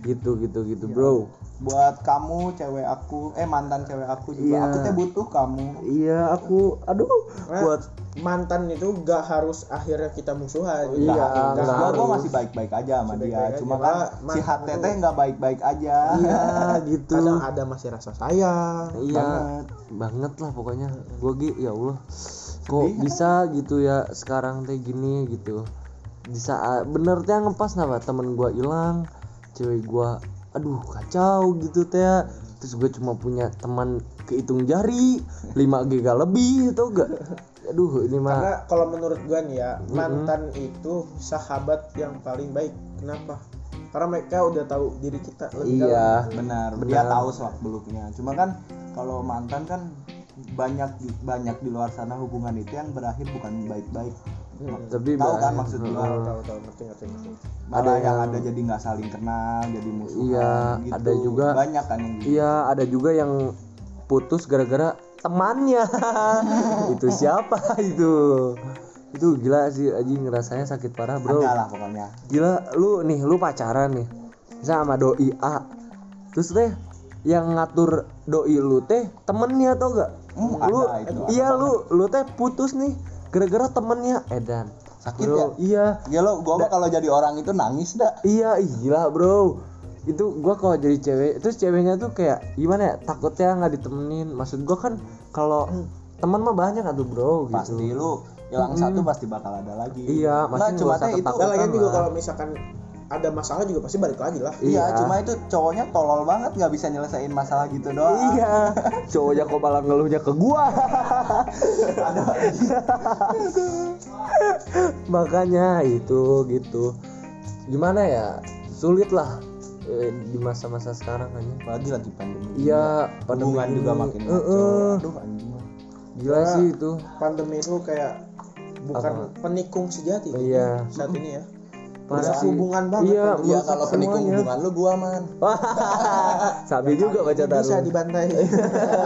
[SPEAKER 2] gitu gitu gitu,
[SPEAKER 3] Iya.
[SPEAKER 2] Bro.
[SPEAKER 3] Buat kamu cewek aku, eh mantan cewek aku juga
[SPEAKER 2] Iya.
[SPEAKER 3] aku teh butuh kamu.
[SPEAKER 2] Iya, aku aduh
[SPEAKER 1] Nah,
[SPEAKER 2] buat
[SPEAKER 1] mantan itu gak harus akhirnya kita musuhan
[SPEAKER 2] Iya,
[SPEAKER 3] Nggak,
[SPEAKER 2] nggak
[SPEAKER 3] terus gua, gua masih baik-baik aja sama
[SPEAKER 1] Masih
[SPEAKER 3] dia.
[SPEAKER 1] baik-baik
[SPEAKER 3] Cuma
[SPEAKER 1] aja.
[SPEAKER 3] kan si hati teh nggak baik-baik aja.
[SPEAKER 2] iya gitu.
[SPEAKER 1] kadang ada masih rasa sayang
[SPEAKER 2] Iya,
[SPEAKER 3] banget.
[SPEAKER 2] banget lah pokoknya. Gua gi ya Allah. Kok
[SPEAKER 3] Sedih kan?
[SPEAKER 2] bisa gitu ya sekarang teh gini gitu. Di saat bener teh ngepas apa temen gua hilang, cewek gua aduh kacau gitu teh. Terus gue cuma punya teman kehitung jari 5 giga lebih tau gak? Aduh ini mah
[SPEAKER 1] karena kalau menurut gua nih ya mantan itu sahabat yang paling baik. Kenapa? Karena mereka udah tahu diri kita lebih dalam
[SPEAKER 2] iya.
[SPEAKER 3] benar,
[SPEAKER 2] Benar.
[SPEAKER 3] dia tahu selak beluknya cuma kan kalau mantan kan banyak banyak di luar sana hubungan itu yang berakhir bukan baik-baik
[SPEAKER 2] tapi
[SPEAKER 3] tahu
[SPEAKER 2] bah-
[SPEAKER 3] kan maksud gua
[SPEAKER 1] tahu tahu tahu ngerti ngerti ngerti
[SPEAKER 2] Ada
[SPEAKER 3] yang,
[SPEAKER 2] yang-
[SPEAKER 3] ada jadi nggak saling kenal jadi musuhan
[SPEAKER 2] Iya,
[SPEAKER 3] gitu
[SPEAKER 2] ada juga-
[SPEAKER 3] banyak kan yang gitu
[SPEAKER 2] Iya, ada juga yang putus gara-gara temannya. itu siapa itu? Itu gila sih Aji ngerasanya sakit parah, Bro.
[SPEAKER 3] ada lah pokoknya
[SPEAKER 2] Gila, lu nih, lu pacaran nih. Sama doi A. Terus teh yang ngatur doi lu teh temennya tau gak?
[SPEAKER 3] Hmm,
[SPEAKER 2] lu
[SPEAKER 3] ada itu, ada
[SPEAKER 2] iya lu lu teh putus nih gara-gara temennya Edan.
[SPEAKER 3] Sakit
[SPEAKER 2] Bro,
[SPEAKER 3] ya?
[SPEAKER 2] Iya.
[SPEAKER 3] ya lo gua mah kalau jadi orang itu nangis dah
[SPEAKER 2] Iya, gila bro. Itu gua kalau jadi cewek, terus ceweknya tuh kayak gimana ya? Takutnya nggak ditemenin. Maksud gua kan kalau teman mah banyak atuh bro gitu.
[SPEAKER 3] pasti lu hilang satu pasti bakal ada lagi
[SPEAKER 2] Iya, masih
[SPEAKER 3] cuma itu
[SPEAKER 1] lagian juga kalau misalkan ada masalah juga pasti balik lagi lah
[SPEAKER 3] Iya,
[SPEAKER 2] Iya.
[SPEAKER 3] cuma itu cowoknya tolol banget nggak bisa nyelesain masalah gitu doang.
[SPEAKER 2] Iya, cowoknya kok malah ngeluhnya ke gua. Makanya itu gitu. Gimana ya? Sulit lah eh, di masa-masa sekarang aja.
[SPEAKER 3] Apalagi lagi pandemi.
[SPEAKER 2] Iya,
[SPEAKER 3] hubungan
[SPEAKER 2] pandemi
[SPEAKER 3] juga
[SPEAKER 2] ini.
[SPEAKER 3] makin ngaco.
[SPEAKER 2] eh.
[SPEAKER 3] Aduh anjing.
[SPEAKER 2] Gila sih itu.
[SPEAKER 1] pandemi itu kayak bukan penikung sejati
[SPEAKER 2] Iya.
[SPEAKER 1] saat ini ya
[SPEAKER 2] Parah sih.
[SPEAKER 1] hubungan banget
[SPEAKER 2] Iya,
[SPEAKER 1] kan.
[SPEAKER 3] Iya
[SPEAKER 2] merusak
[SPEAKER 3] kalau penikung
[SPEAKER 2] semuanya.
[SPEAKER 3] hubungan lu gua man.
[SPEAKER 2] Sabi juga baca
[SPEAKER 1] bisa
[SPEAKER 2] taruh.
[SPEAKER 1] dibantai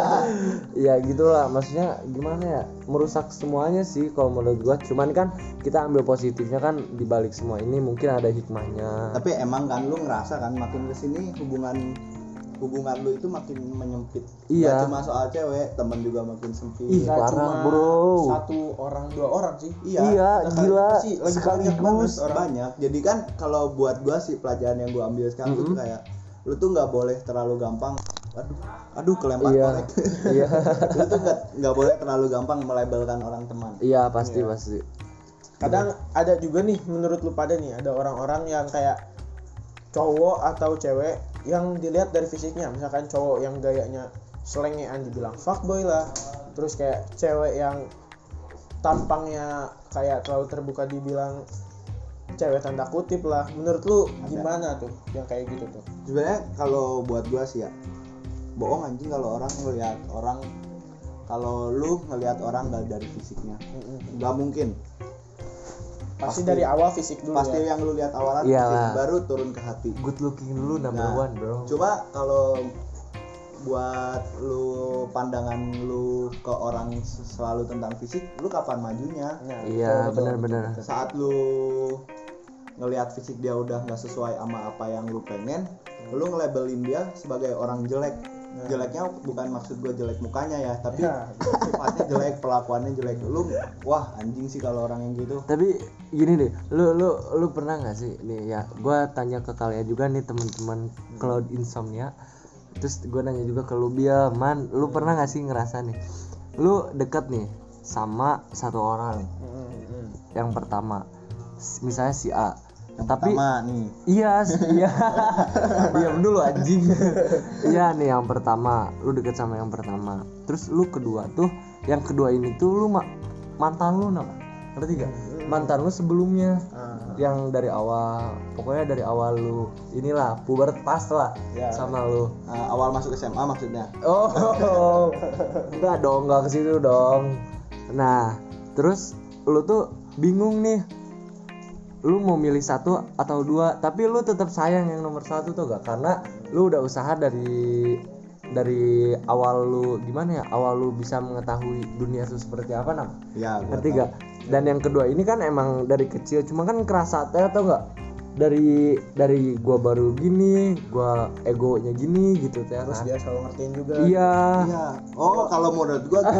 [SPEAKER 2] ya gitulah maksudnya gimana ya merusak semuanya sih kalau menurut gua cuman kan kita ambil positifnya kan di balik semua ini mungkin ada hikmahnya
[SPEAKER 3] Tapi emang kan lu ngerasa kan makin ke sini hubungan hubungan lu itu makin menyempit.
[SPEAKER 2] Iya.
[SPEAKER 3] Nggak cuma soal cewek, temen juga makin sempit.
[SPEAKER 2] Ih,
[SPEAKER 1] Nggak
[SPEAKER 2] parah,
[SPEAKER 1] cuma
[SPEAKER 2] bro.
[SPEAKER 1] satu orang dua orang sih
[SPEAKER 2] iya
[SPEAKER 1] Udah
[SPEAKER 2] gila
[SPEAKER 1] sih, lagi banyak banget
[SPEAKER 2] sekaligus
[SPEAKER 1] orang.
[SPEAKER 3] banyak. Jadi kan kalau buat gua sih pelajaran yang gua ambil sekarang tuh kayak lu tuh nggak boleh terlalu gampang aduh aduh kelempar
[SPEAKER 2] Iya.
[SPEAKER 3] korek
[SPEAKER 2] iya
[SPEAKER 3] lu tuh nggak nggak boleh terlalu gampang melabelkan orang teman
[SPEAKER 2] iya pasti pasti
[SPEAKER 1] kadang ada juga nih menurut lu pada nih ada orang-orang yang kayak cowok atau cewek yang dilihat dari fisiknya. Misalkan cowok yang gayanya selengean dibilang fuckboy lah terus kayak cewek yang tampangnya kayak terlalu terbuka dibilang cewek tanda kutip lah. Menurut lu gimana tuh yang kayak gitu tuh?
[SPEAKER 3] Sebenarnya kalau buat gua sih ya bohong anjing kalau orang ngelihat orang kalau lu ngelihat orang dari fisiknya. Nggak mungkin
[SPEAKER 1] pasti,
[SPEAKER 3] Pasti.
[SPEAKER 1] dari awal fisik dulu
[SPEAKER 3] pasti
[SPEAKER 1] ya.
[SPEAKER 3] yang lu lihat awalan
[SPEAKER 2] Iya
[SPEAKER 3] fisik, baru turun ke hati.
[SPEAKER 2] Good looking dulu number
[SPEAKER 3] Nah,
[SPEAKER 2] one bro.
[SPEAKER 3] Coba kalau buat lu pandangan lu ke orang selalu tentang fisik, lu kapan majunya?
[SPEAKER 1] Nah,
[SPEAKER 2] iya
[SPEAKER 1] betul,
[SPEAKER 2] benar-benar
[SPEAKER 3] Saat lu ngelihat fisik dia udah nggak sesuai sama apa yang lu pengen, lu ngelabelin dia sebagai orang jelek. Jeleknya bukan maksud gue jelek mukanya ya, tapi
[SPEAKER 1] Ya,
[SPEAKER 3] sifatnya jelek, pelakuannya jelek. Lu wah anjing sih kalau orang yang gitu.
[SPEAKER 2] tapi gini deh lu lu lu pernah nggak sih nih ya gua tanya ke kalian juga nih teman-teman cloud insomnia terus gua nanya juga ke lu Bia man lu pernah nggak sih ngerasa nih lu deket nih sama satu orang
[SPEAKER 1] Mm, mm.
[SPEAKER 2] yang pertama misalnya si A
[SPEAKER 3] Yang
[SPEAKER 2] tapi
[SPEAKER 3] pertama nih,
[SPEAKER 2] iya iya. Diam dulu anjing. Iya nih yang pertama. Lu deket sama yang pertama. Terus lu kedua tuh yang kedua ini tuh lu ma- mantan lu nama. Ngerti gak mantan lu sebelumnya.
[SPEAKER 1] Ah,
[SPEAKER 2] yang dari awal. Pokoknya dari awal lu inilah pubertas lah
[SPEAKER 1] Ya.
[SPEAKER 2] sama lu.
[SPEAKER 3] Uh, awal masuk SMA maksudnya.
[SPEAKER 2] oh. Enggak dong enggak ke situ dong. Nah terus lu tuh bingung nih lu mau milih satu atau dua tapi lu tetap sayang yang nomor satu tuh gak karena lu udah usaha dari dari awal lu gimana ya? Awal lu bisa mengetahui dunia itu seperti apa nam?
[SPEAKER 3] Ya,
[SPEAKER 2] ngerti gak dan yang kedua ini kan emang dari kecil cuma kan kerasa teh atau enggak dari dari gua baru gini gua egonya gini gitu teh
[SPEAKER 1] terus
[SPEAKER 2] kan
[SPEAKER 1] dia selalu ngertiin juga
[SPEAKER 2] iya
[SPEAKER 3] Iya. Oh, kalau menurut gua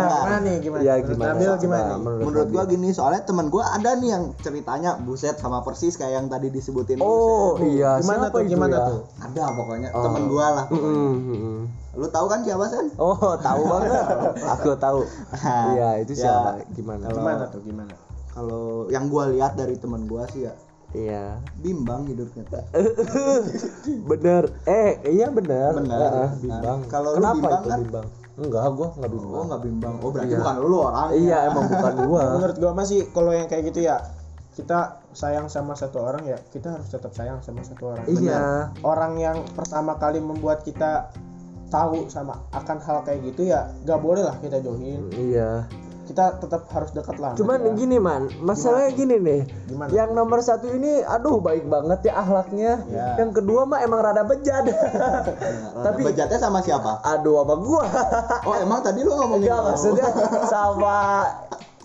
[SPEAKER 1] gimana nih gimana
[SPEAKER 2] Iya,
[SPEAKER 1] Menurut
[SPEAKER 2] gimana?
[SPEAKER 1] Nabil gimana nih?
[SPEAKER 2] menurut
[SPEAKER 3] menurut gua gini, soalnya temen gua ada nih yang ceritanya buset sama persis kayak yang tadi disebutin
[SPEAKER 2] oh
[SPEAKER 3] buset.
[SPEAKER 2] iya
[SPEAKER 1] gimana
[SPEAKER 2] siapa
[SPEAKER 1] tuh gimana
[SPEAKER 2] ya?
[SPEAKER 1] tuh
[SPEAKER 3] Ada pokoknya
[SPEAKER 2] Oh.
[SPEAKER 3] temen gua lah. pokoknya.
[SPEAKER 2] Mm, mm, mm.
[SPEAKER 3] Lu tahu kan siapa Sen?
[SPEAKER 2] oh tahu banget aku tahu iya itu
[SPEAKER 3] Ya,
[SPEAKER 2] siapa gimana
[SPEAKER 3] kalau-
[SPEAKER 1] gimana tuh gimana
[SPEAKER 3] Kalau yang gua lihat dari temen gua sih ya
[SPEAKER 2] iya.
[SPEAKER 3] Bimbang hidupnya
[SPEAKER 2] bener. Eh iya bener.
[SPEAKER 3] Bener.
[SPEAKER 2] Heeh, bimbang.
[SPEAKER 3] Nah, kalau
[SPEAKER 2] kenapa
[SPEAKER 3] bimbang
[SPEAKER 2] itu
[SPEAKER 3] kan?
[SPEAKER 2] bimbang? Enggak gua enggak bimbang.
[SPEAKER 3] Oh, nggak bimbang. Oh, berarti
[SPEAKER 2] Iya.
[SPEAKER 3] bukan lu orang.
[SPEAKER 2] iya emang bukan gua.
[SPEAKER 1] Menurut gua masih kalau yang kayak gitu ya kita sayang sama satu orang ya kita harus tetap sayang sama satu orang.
[SPEAKER 2] Iya.
[SPEAKER 1] Orang yang pertama kali membuat kita tahu sama akan hal kayak gitu ya gak boleh lah kita jauhin.
[SPEAKER 2] Iya
[SPEAKER 1] kita tetap harus dekat lah
[SPEAKER 2] cuman
[SPEAKER 1] Ya.
[SPEAKER 2] gini man masalahnya gini nih
[SPEAKER 1] Gimana?
[SPEAKER 2] yang nomor satu ini aduh baik banget ya ahlaknya
[SPEAKER 1] Ya.
[SPEAKER 2] yang kedua mah emang rada bejat
[SPEAKER 3] Tapi
[SPEAKER 2] tapi
[SPEAKER 3] bejatnya sama siapa?
[SPEAKER 2] aduh apa gua
[SPEAKER 3] Oh, emang tadi lu ngomongin
[SPEAKER 2] enggak maksudnya sama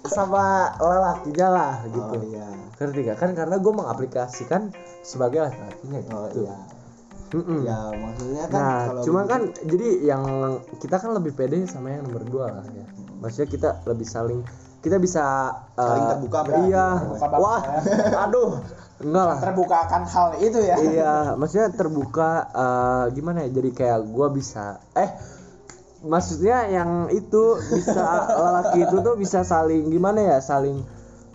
[SPEAKER 2] sama lelakinya lah gitu
[SPEAKER 3] Oh iya.
[SPEAKER 2] ngerti gak kan karena gue mengaplikasikan sebagai laki-lakinya
[SPEAKER 3] Oh
[SPEAKER 2] gitu
[SPEAKER 3] iya.
[SPEAKER 2] Mm-mm.
[SPEAKER 3] Ya, maksudnya kan
[SPEAKER 2] nah
[SPEAKER 3] kalau
[SPEAKER 2] cuma
[SPEAKER 3] begitu-
[SPEAKER 2] kan jadi yang kita kan lebih pede sama yang nomor dua lah ya maksudnya kita lebih saling kita bisa
[SPEAKER 3] Saling
[SPEAKER 2] eh,
[SPEAKER 3] terbuka berarti.
[SPEAKER 2] iya.
[SPEAKER 1] Terbuka banget
[SPEAKER 2] wah aduh. Enggak lah.
[SPEAKER 1] Terbuka akan hal itu ya.
[SPEAKER 2] Iya maksudnya terbuka eh, gimana ya? Jadi kayak gua bisa eh maksudnya yang itu bisa lelaki itu tuh bisa saling gimana ya? Saling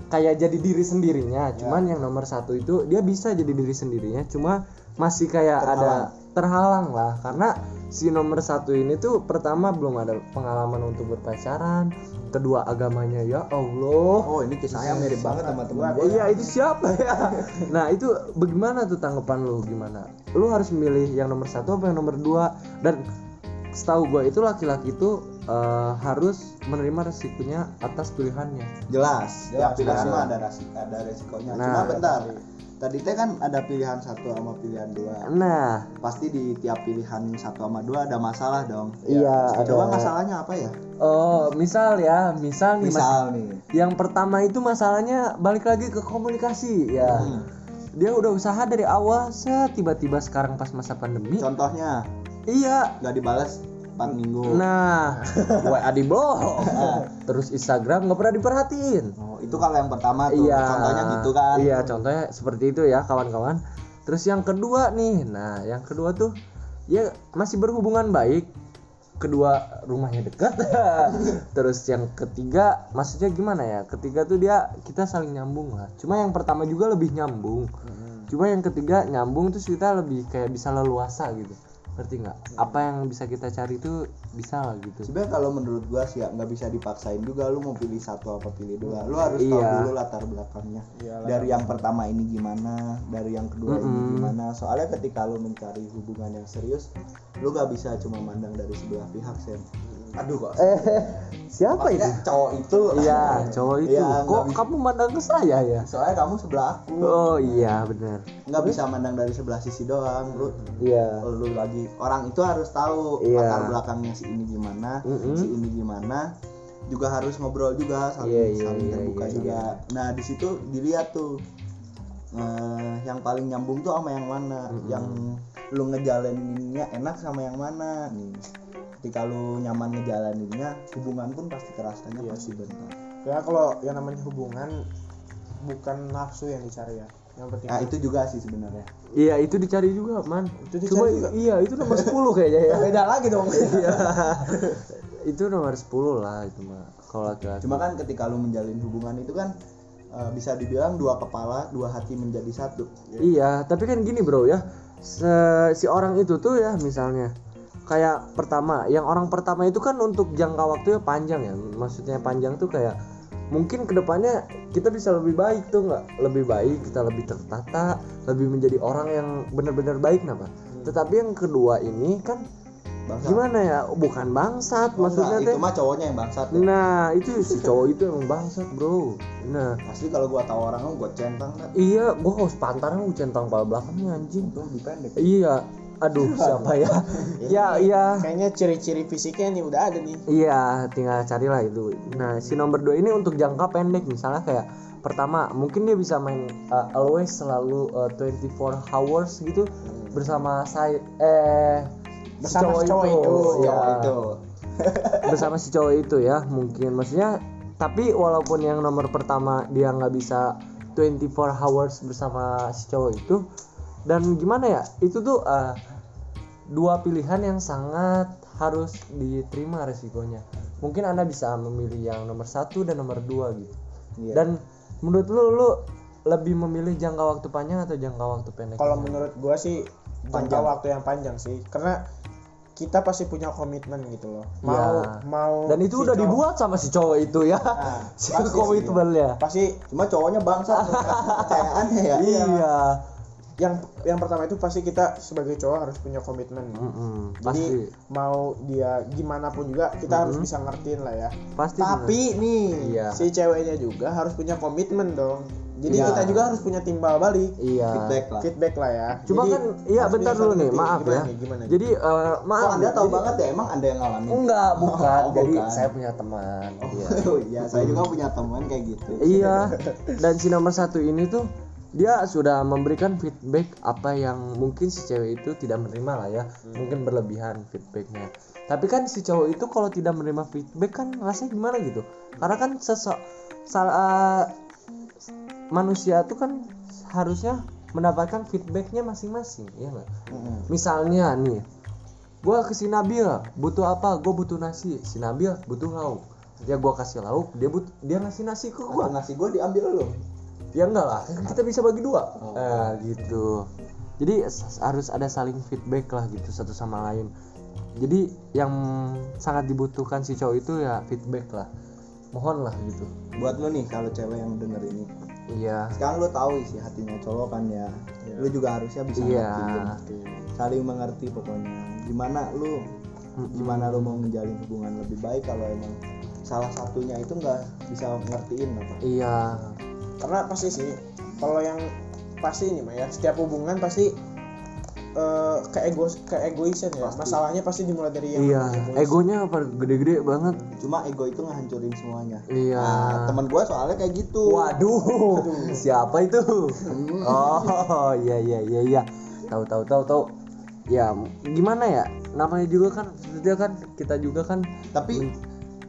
[SPEAKER 2] kayak jadi diri sendirinya. Cuman yang nomor satu itu dia bisa jadi diri sendirinya cuma masih kayak ada terhalang lah karena si nomor satu ini tuh pertama belum ada pengalaman untuk berpacaran kedua agamanya ya Allah
[SPEAKER 3] Oh, ini kisahnya mirip banget sama teman gua.
[SPEAKER 2] Iya itu siapa ya? Nah itu bagaimana tuh tanggapan lu gimana? Lu harus milih yang nomor satu apa yang nomor dua? Dan setahu gue itu laki-laki itu eh, harus menerima resikonya atas pilihannya
[SPEAKER 3] jelas
[SPEAKER 1] Jelas,
[SPEAKER 3] ya pilihan ada ada resikonya
[SPEAKER 2] Nah.
[SPEAKER 3] cuma bentar tadi teh kan ada pilihan satu sama pilihan dua.
[SPEAKER 2] Nah.
[SPEAKER 3] Pasti di tiap pilihan satu sama dua ada masalah dong.
[SPEAKER 2] Iya
[SPEAKER 3] coba masalahnya apa ya?
[SPEAKER 2] Oh misal ya misal nih Mas-
[SPEAKER 3] misal nih.
[SPEAKER 2] Yang pertama itu masalahnya balik lagi ke komunikasi ya.
[SPEAKER 3] Hmm.
[SPEAKER 2] dia udah usaha dari awal tiba-tiba sekarang pas masa pandemi.
[SPEAKER 3] Contohnya?
[SPEAKER 2] Iya.
[SPEAKER 3] Nggak dibalas 4 minggu.
[SPEAKER 2] Nah. WA di blok terus Instagram nggak pernah diperhatiin.
[SPEAKER 3] Oh, itu kalau yang pertama tuh
[SPEAKER 2] iya.
[SPEAKER 3] contohnya gitu kan.
[SPEAKER 2] Iya contohnya seperti itu ya kawan-kawan. Terus yang kedua nih nah yang kedua tuh ya masih berhubungan baik. Kedua rumahnya dekat. Terus yang ketiga maksudnya gimana ya? Ketiga tuh dia kita saling nyambung lah. Cuma yang pertama juga lebih nyambung. Cuma yang ketiga nyambung terus kita lebih kayak bisa leluasa gitu ngerti nggak? Apa yang bisa kita cari itu bisa lah gitu.
[SPEAKER 3] Sebenarnya kalau menurut gua sih ya nggak bisa dipaksain juga. Lu mau pilih satu apa pilih dua. Lu harus tahu
[SPEAKER 2] Iya.
[SPEAKER 3] dulu latar belakangnya.
[SPEAKER 1] Iyalah.
[SPEAKER 3] dari yang pertama ini gimana dari yang kedua ini
[SPEAKER 2] Mm-mm.
[SPEAKER 3] gimana. Soalnya ketika lu mencari hubungan yang serius lu gak bisa cuma mandang dari sebelah pihak sen aduh kok.
[SPEAKER 2] Eh siapa itu
[SPEAKER 3] Maksudnya cowok itu
[SPEAKER 2] iya cowok itu.
[SPEAKER 3] Iya,
[SPEAKER 2] kok
[SPEAKER 3] bisa.
[SPEAKER 2] kamu mandang ke saya ya?
[SPEAKER 3] Soalnya kamu sebelah aku.
[SPEAKER 2] Oh iya benar.
[SPEAKER 3] Nggak bisa mandang dari sebelah sisi doang lu
[SPEAKER 2] iya.
[SPEAKER 3] Lu lagi. Orang itu harus tahu
[SPEAKER 2] Iya.
[SPEAKER 3] latar belakangnya si ini gimana
[SPEAKER 2] Mm-mm.
[SPEAKER 3] si ini gimana. Juga harus ngobrol juga saling
[SPEAKER 2] Iya, iya,
[SPEAKER 3] saling
[SPEAKER 2] iya,
[SPEAKER 3] terbuka
[SPEAKER 2] iya,
[SPEAKER 3] juga. nah di situ dilihat tuh eh, yang paling nyambung tuh sama yang mana.
[SPEAKER 2] Mm-mm.
[SPEAKER 3] yang lu ngejalaninnya enak sama yang mana nih ketika lu nyaman ngejalaninnya hubungan pun pasti kerasanya
[SPEAKER 1] Iya.
[SPEAKER 3] pasti bentar.
[SPEAKER 1] Ya kalau yang namanya hubungan bukan nafsu yang dicari ya. Yang penting
[SPEAKER 3] nah itu. juga sih sebenarnya.
[SPEAKER 2] Iya itu dicari juga man.
[SPEAKER 1] Itu dicari
[SPEAKER 2] Cuma
[SPEAKER 1] juga?
[SPEAKER 2] iya itu nomor 10 kayaknya ya.
[SPEAKER 1] Beda lagi dong.
[SPEAKER 2] Iya. Itu nomor 10 lah itu mah kalau laki-laki.
[SPEAKER 3] Cuma kan ketika lu menjalin hubungan itu kan eh, bisa dibilang dua kepala dua hati menjadi satu.
[SPEAKER 2] Iya, tapi kan gini bro ya, se- si orang itu tuh ya misalnya kayak pertama, yang orang pertama itu kan untuk jangka waktunya panjang ya, maksudnya panjang tuh kayak mungkin ke depannya kita bisa lebih baik tuh nggak, lebih baik kita lebih tertata, lebih menjadi orang yang benar-benar baik napa. Tetapi yang kedua ini kan
[SPEAKER 3] Bangsa.
[SPEAKER 2] gimana ya, bukan bangsat
[SPEAKER 3] Oh,
[SPEAKER 2] maksudnya
[SPEAKER 3] enggak, itu mah cowoknya yang bangsat ya.
[SPEAKER 2] Nah itu si cowok itu emang bangsat bro. Nah
[SPEAKER 3] Pasti kalau gua tahu orang gua centang kan.
[SPEAKER 2] iya, gua harus pantaran gua centang pala belakangnya anjing.
[SPEAKER 3] Itu lebih pendek.
[SPEAKER 2] Iya. Aduh, siapa ya? ya, iya.
[SPEAKER 1] kayaknya ciri-ciri fisiknya nih udah ada nih
[SPEAKER 2] Iya, tinggal carilah itu. Nah, si nomor dua ini untuk jangka pendek misalnya kayak pertama, mungkin dia bisa main uh, always selalu uh, 24 hours gitu bersama saya eh si
[SPEAKER 1] Bersama si cowok itu.
[SPEAKER 2] ya,
[SPEAKER 3] Cowok itu.
[SPEAKER 2] bersama si cowok itu ya mungkin maksudnya tapi walaupun yang nomor pertama dia nggak bisa 24 hours bersama si cowok itu dan gimana ya itu tuh eh, dua pilihan yang sangat harus diterima resikonya. Mungkin anda bisa memilih yang nomor satu dan nomor dua gitu.
[SPEAKER 3] Iya.
[SPEAKER 2] dan menurut lu lu lebih memilih jangka waktu panjang atau jangka waktu pendek?
[SPEAKER 1] Kalau menurut gua sih jangka
[SPEAKER 3] Panjang.
[SPEAKER 1] waktu yang panjang sih. Karena kita pasti punya komitmen gitu loh. Mau
[SPEAKER 2] Ya.
[SPEAKER 1] mau
[SPEAKER 2] dan itu
[SPEAKER 1] si
[SPEAKER 2] udah
[SPEAKER 1] cowok-
[SPEAKER 2] dibuat sama si cowok itu ya.
[SPEAKER 1] Nah,
[SPEAKER 2] si komitmennya.
[SPEAKER 1] Pasti
[SPEAKER 3] Cuma cowoknya bangsat. Kepercayaannya ya.
[SPEAKER 2] iya
[SPEAKER 1] yang yang pertama itu pasti kita sebagai cowok harus punya komitmen.
[SPEAKER 2] Mm-mm,
[SPEAKER 1] jadi
[SPEAKER 2] pasti.
[SPEAKER 1] mau dia gimana pun juga kita harus bisa ngertiin lah ya.
[SPEAKER 2] Pasti
[SPEAKER 1] tapi nih
[SPEAKER 2] Iya.
[SPEAKER 1] si ceweknya juga harus punya komitmen dong. Jadi
[SPEAKER 2] Iya.
[SPEAKER 1] kita juga harus punya timbal balik.
[SPEAKER 2] Iya.
[SPEAKER 3] Feedback lah.
[SPEAKER 1] feedback lah ya.
[SPEAKER 2] Cuma
[SPEAKER 1] Jadi,
[SPEAKER 2] kan iya bentar dulu nih maaf
[SPEAKER 1] gimana
[SPEAKER 2] ya.
[SPEAKER 1] nih, gimana
[SPEAKER 2] jadi eh, maaf
[SPEAKER 3] Kok Anda tahu
[SPEAKER 2] jadi-
[SPEAKER 3] banget ya emang Anda yang ngalamin?
[SPEAKER 2] enggak bukan.
[SPEAKER 3] Oh,
[SPEAKER 2] jadi
[SPEAKER 3] bukan.
[SPEAKER 2] saya punya teman. Iya.
[SPEAKER 3] Oh iya, saya juga punya teman kayak gitu.
[SPEAKER 2] iya. Dan si nomor satu ini tuh dia sudah memberikan feedback apa yang mungkin si cewek itu tidak menerima lah ya. Mungkin berlebihan feedbacknya. Tapi kan si cowok itu kalau tidak menerima feedback kan rasanya gimana gitu? Karena kan sesok salah manusia tuh kan harusnya mendapatkan feedbacknya masing-masing ya nggak?
[SPEAKER 3] Mm-mm.
[SPEAKER 2] misalnya nih gua ke si Nabil butuh apa? Gue butuh nasi. Si Nabil butuh lauk. Ya gua kasih lauk dia but dia ngasih nasi ke gua.
[SPEAKER 3] Atau nasi gua diambil lo.
[SPEAKER 2] Ya enggak lah kan kita bisa bagi dua
[SPEAKER 3] Oh.
[SPEAKER 2] nah gitu jadi harus ada saling feedback lah gitu satu sama lain jadi yang sangat dibutuhkan si cowok itu ya feedback lah mohon lah gitu
[SPEAKER 3] Buat lo nih kalau cewek yang denger ini.
[SPEAKER 2] iya
[SPEAKER 3] Sekarang lo tahu isi hatinya cowok kan ya. Lo juga harusnya bisa
[SPEAKER 2] Iya.
[SPEAKER 3] ngerti. Saling mengerti pokoknya. Gimana lu gimana lo mau menjalin hubungan lebih baik kalau emang salah satunya itu nggak bisa ngertiin apa
[SPEAKER 2] iya
[SPEAKER 1] karena pasti sih kalau yang pasti ini mah ya setiap hubungan pasti eh keego keegoisan ya
[SPEAKER 3] Pasti.
[SPEAKER 1] masalahnya pasti dimulai dari yang
[SPEAKER 2] iya
[SPEAKER 1] egois.
[SPEAKER 2] egonya apa gede-gede banget
[SPEAKER 3] cuma ego itu ngehancurin semuanya
[SPEAKER 2] Iya.
[SPEAKER 3] nah, temen gue soalnya kayak gitu
[SPEAKER 2] Waduh, siapa itu? Oh, iya iya iya iya. Tahu tahu tahu tahu. Ya, gimana ya? Namanya juga kan dia kan kita juga kan
[SPEAKER 3] tapi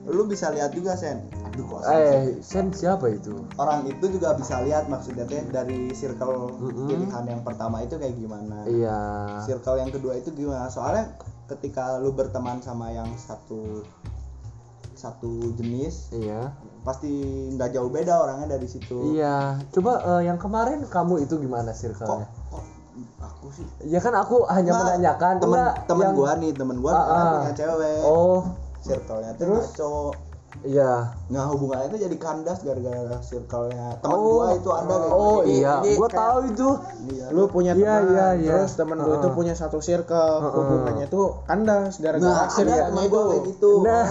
[SPEAKER 3] lu bisa lihat juga sen aduh kok
[SPEAKER 2] eh Sen siapa itu?
[SPEAKER 3] orang itu juga bisa lihat maksudnya teh dari circle
[SPEAKER 2] Mm-mm.
[SPEAKER 3] pilihan yang pertama itu kayak gimana
[SPEAKER 2] Iya.
[SPEAKER 3] circle yang kedua itu gimana soalnya ketika lu berteman sama yang satu satu jenis
[SPEAKER 2] Iya.
[SPEAKER 3] pasti nggak jauh beda orangnya dari situ
[SPEAKER 2] Iya. Coba eh, yang kemarin kamu itu gimana
[SPEAKER 3] kok,
[SPEAKER 2] circle-nya?
[SPEAKER 3] kok aku sih
[SPEAKER 2] Ya kan aku hanya
[SPEAKER 3] Nggak,
[SPEAKER 2] menanyakan
[SPEAKER 3] temen
[SPEAKER 2] enggak
[SPEAKER 3] temen
[SPEAKER 2] yang-
[SPEAKER 3] gua nih temen gua sekarang
[SPEAKER 2] ah.
[SPEAKER 3] punya cewek
[SPEAKER 2] Oh,
[SPEAKER 3] circle-nya
[SPEAKER 2] Terus?
[SPEAKER 3] cowok
[SPEAKER 2] iya.
[SPEAKER 3] nah hubungannya itu jadi kandas gara-gara circle-nya temen
[SPEAKER 2] Oh.
[SPEAKER 3] gua itu ada kayak
[SPEAKER 2] Oh
[SPEAKER 3] gitu.
[SPEAKER 2] iya,
[SPEAKER 1] ini
[SPEAKER 2] gua
[SPEAKER 1] kayak-
[SPEAKER 2] tahu itu.
[SPEAKER 3] Iya.
[SPEAKER 1] lu punya
[SPEAKER 2] Iya,
[SPEAKER 1] teman
[SPEAKER 2] iya, iya.
[SPEAKER 1] terus teman lu itu
[SPEAKER 2] Heeh.
[SPEAKER 1] punya satu circle
[SPEAKER 2] Heeh.
[SPEAKER 1] hubungannya tuh kandas gara-gara
[SPEAKER 3] nah
[SPEAKER 1] itu
[SPEAKER 3] gua kayak gitu
[SPEAKER 2] Nah,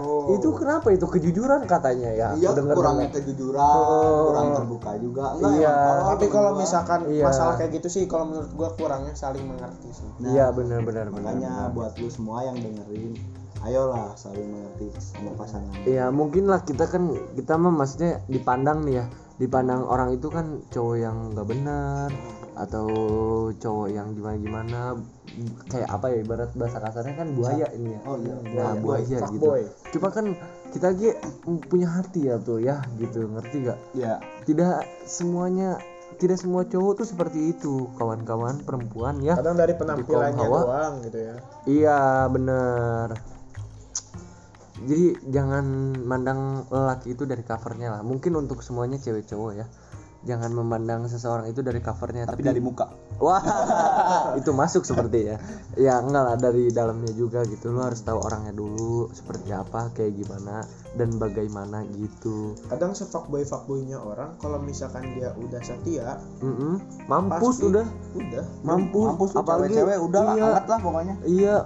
[SPEAKER 1] Oh.
[SPEAKER 2] itu kenapa itu kejujuran katanya ya?
[SPEAKER 3] iya kurangnya kejujuran
[SPEAKER 2] Oh.
[SPEAKER 3] kurang terbuka juga enggak
[SPEAKER 2] Iya.
[SPEAKER 3] emang
[SPEAKER 1] tapi kalau
[SPEAKER 3] gua-
[SPEAKER 1] misalkan
[SPEAKER 2] Iya.
[SPEAKER 1] masalah kayak gitu sih kalau menurut gua kurangnya saling mengerti sih
[SPEAKER 3] Nah,
[SPEAKER 2] Iya benar benar benar.
[SPEAKER 3] makanya buat lu semua yang dengerin ayolah saling mengerti sama pasangan
[SPEAKER 2] Iya mungkin lah kita kan kita mah maksudnya dipandang nih ya dipandang orang itu kan cowok yang nggak benar atau cowok yang gimana gimana kayak apa ya ibarat bahasa kasarnya kan buaya ini ya.
[SPEAKER 3] oh iya
[SPEAKER 2] Nah buaya gitu.
[SPEAKER 1] Fuckboy.
[SPEAKER 2] Cuma kan kita lagi punya hati ya tuh ya gitu ngerti gak?
[SPEAKER 3] iya
[SPEAKER 2] Tidak semuanya tidak semua cowok tuh seperti itu kawan-kawan perempuan ya.
[SPEAKER 1] kadang dari penampilannya
[SPEAKER 2] Hawa.
[SPEAKER 1] doang gitu ya
[SPEAKER 2] Iya bener Jadi jangan mandang lelaki itu dari covernya lah. Mungkin untuk semuanya cewek cowok ya. Jangan memandang seseorang itu dari covernya
[SPEAKER 3] tapi
[SPEAKER 2] Tapi,
[SPEAKER 3] dari muka.
[SPEAKER 2] Wah itu masuk seperti ya. Ya enggak lah dari dalamnya juga gitu. Lu harus tahu orangnya dulu Seperti apa kayak gimana Dan bagaimana gitu.
[SPEAKER 1] Kadang sefuckboy fuckboynya orang kalau misalkan dia udah setia
[SPEAKER 2] Mm-mm. Mampus
[SPEAKER 1] Pasti.
[SPEAKER 2] udah.
[SPEAKER 1] udah.
[SPEAKER 2] Mampus,
[SPEAKER 3] mampus
[SPEAKER 2] Apalagi
[SPEAKER 3] cewek-cewek udah lah
[SPEAKER 2] iya,
[SPEAKER 3] angkat lah pokoknya.
[SPEAKER 2] Iya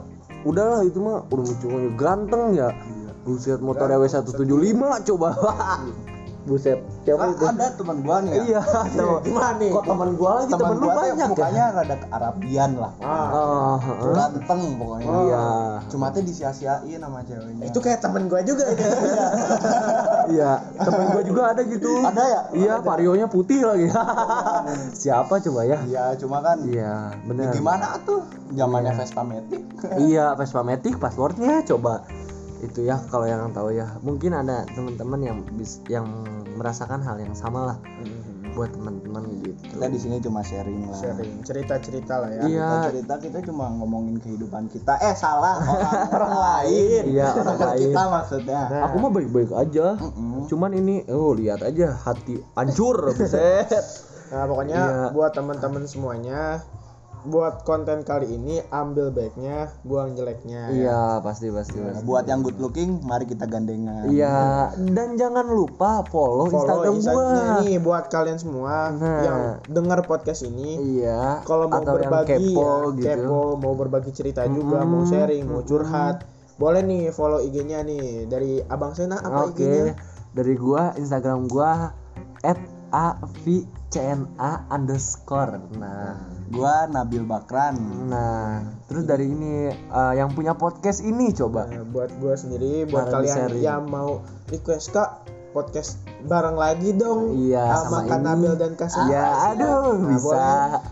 [SPEAKER 2] Udahlah itu mah Udah cowoknya ganteng ya. Buset motornya W175 coba Buset Siapa
[SPEAKER 3] Ah,
[SPEAKER 2] itu?
[SPEAKER 3] ada teman gua nih ya.
[SPEAKER 2] Iya temen-
[SPEAKER 1] gimana nih?
[SPEAKER 2] Kok temen gua lagi?
[SPEAKER 3] Teman
[SPEAKER 2] temen lu banyak
[SPEAKER 3] mukanya rada Arabian lah.
[SPEAKER 1] Ah
[SPEAKER 2] Oh, heeh.
[SPEAKER 3] ganteng pokoknya.
[SPEAKER 2] Iya.
[SPEAKER 3] Cuma tuh disia-siain sama ceweknya.
[SPEAKER 1] Itu kayak temen gua juga itu
[SPEAKER 2] Iya Temen gua juga ada gitu.
[SPEAKER 3] Ada ya?
[SPEAKER 2] Iya varionya putih lagi. Siapa coba ya?
[SPEAKER 3] iya cuma kan
[SPEAKER 2] Iya
[SPEAKER 3] ya
[SPEAKER 2] bener.
[SPEAKER 3] gimana tuh? Zamannya Vespa Matic.
[SPEAKER 2] Iya Vespa Matic passwordnya coba itu ya kalau yang tahu ya. Mungkin ada teman-teman yang bis yang merasakan hal yang sama lah buat teman-teman gitu.
[SPEAKER 3] Kita di sini cuma sharing lah.
[SPEAKER 1] Sharing cerita cerita lah ya.
[SPEAKER 2] Iya.
[SPEAKER 3] kita cerita kita cuma ngomongin kehidupan kita. Eh salah. Orang orang lain.
[SPEAKER 2] Iya, orang lain.
[SPEAKER 3] kita maksudnya.
[SPEAKER 1] Nah.
[SPEAKER 2] aku mah baik-baik aja.
[SPEAKER 3] Mm-mm.
[SPEAKER 2] cuman ini oh lihat aja hati hancur buset.
[SPEAKER 1] Nah pokoknya
[SPEAKER 2] Iya.
[SPEAKER 1] buat teman-teman semuanya buat konten kali ini ambil baiknya buang jeleknya. Ya.
[SPEAKER 2] iya pasti pasti
[SPEAKER 3] Nah,
[SPEAKER 2] pasti.
[SPEAKER 3] buat yang good looking mari kita gandengan.
[SPEAKER 2] Iya dan jangan lupa follow,
[SPEAKER 1] follow
[SPEAKER 2] Instagram
[SPEAKER 1] Instagramnya
[SPEAKER 2] gua
[SPEAKER 1] nih buat kalian semua
[SPEAKER 2] Nah.
[SPEAKER 1] yang dengar podcast ini.
[SPEAKER 2] Iya
[SPEAKER 1] kalau mau
[SPEAKER 2] atau yang
[SPEAKER 1] berbagi
[SPEAKER 2] kepo
[SPEAKER 1] ya,
[SPEAKER 2] gitu.
[SPEAKER 1] kepo mau berbagi cerita juga mau sharing mau curhat boleh nih follow IG-nya nih dari Abang Sena apa
[SPEAKER 2] oke
[SPEAKER 1] IG-nya
[SPEAKER 2] dari gua Instagram gua at avcna underscore. Nah.
[SPEAKER 3] Gua Nabil Bakran.
[SPEAKER 2] Nah terus dari ini eh, yang punya podcast ini coba.
[SPEAKER 1] Nah, buat gue sendiri buat
[SPEAKER 2] Bareng
[SPEAKER 1] kalian
[SPEAKER 2] sharing.
[SPEAKER 1] yang mau request kak podcast bareng lagi dong.
[SPEAKER 2] Iya,
[SPEAKER 1] sama,
[SPEAKER 2] sama
[SPEAKER 1] Kak
[SPEAKER 2] ini.
[SPEAKER 1] Nabil dan Kasih.
[SPEAKER 2] Iya, aduh, bisa.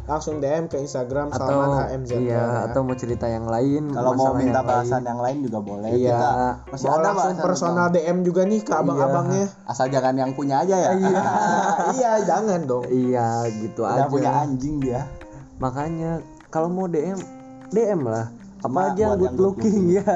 [SPEAKER 1] langsung DM ke Instagram
[SPEAKER 2] atau
[SPEAKER 1] Salman HMZ
[SPEAKER 2] iya atau mau cerita yang lain
[SPEAKER 3] kalau mau minta
[SPEAKER 2] yang
[SPEAKER 3] bahasan
[SPEAKER 2] lain.
[SPEAKER 3] yang lain juga boleh.
[SPEAKER 2] Iya.
[SPEAKER 3] kita masih
[SPEAKER 1] mau
[SPEAKER 3] ada
[SPEAKER 1] langsung
[SPEAKER 3] bahasan
[SPEAKER 1] personal
[SPEAKER 3] tentang-
[SPEAKER 1] DM juga nih ke abang-abangnya.
[SPEAKER 3] Asal jangan yang punya aja ya.
[SPEAKER 2] Iya.
[SPEAKER 1] Iya jangan dong.
[SPEAKER 2] Iya gitu
[SPEAKER 3] udah
[SPEAKER 2] aja.
[SPEAKER 3] punya anjing dia.
[SPEAKER 2] Makanya kalau mau DM DM lah. Apa aja
[SPEAKER 3] buat
[SPEAKER 2] good
[SPEAKER 3] yang good
[SPEAKER 2] looking ya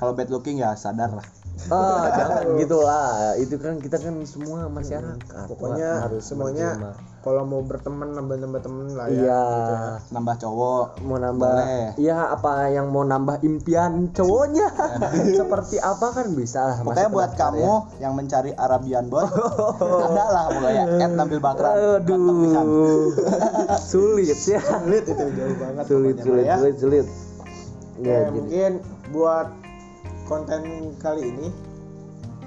[SPEAKER 3] kalau bad looking ya sadar lah
[SPEAKER 2] oh jangan gitu lah itu kan kita kan semua masyarakat.
[SPEAKER 1] Pokoknya
[SPEAKER 2] Wah, harus
[SPEAKER 1] semuanya
[SPEAKER 2] menerima.
[SPEAKER 1] kalau mau berteman nambah-nambah temen lah ya
[SPEAKER 2] iya.
[SPEAKER 1] gitu ya.
[SPEAKER 3] nambah cowok.
[SPEAKER 2] Mau nambah
[SPEAKER 3] Boleh.
[SPEAKER 2] iya apa yang mau nambah impian cowoknya? Seperti apa kan bisa lah
[SPEAKER 3] pokoknya buat kamu yang mencari Arabian boy ada lah pokoknya. At Bakran. Ganteng pisan.
[SPEAKER 2] aduh sulit ya.
[SPEAKER 1] Sulit itu jauh banget
[SPEAKER 2] sulit sulit
[SPEAKER 1] ya.
[SPEAKER 2] sulit sulit.
[SPEAKER 1] Oke,
[SPEAKER 2] ya
[SPEAKER 1] mungkin buat konten kali ini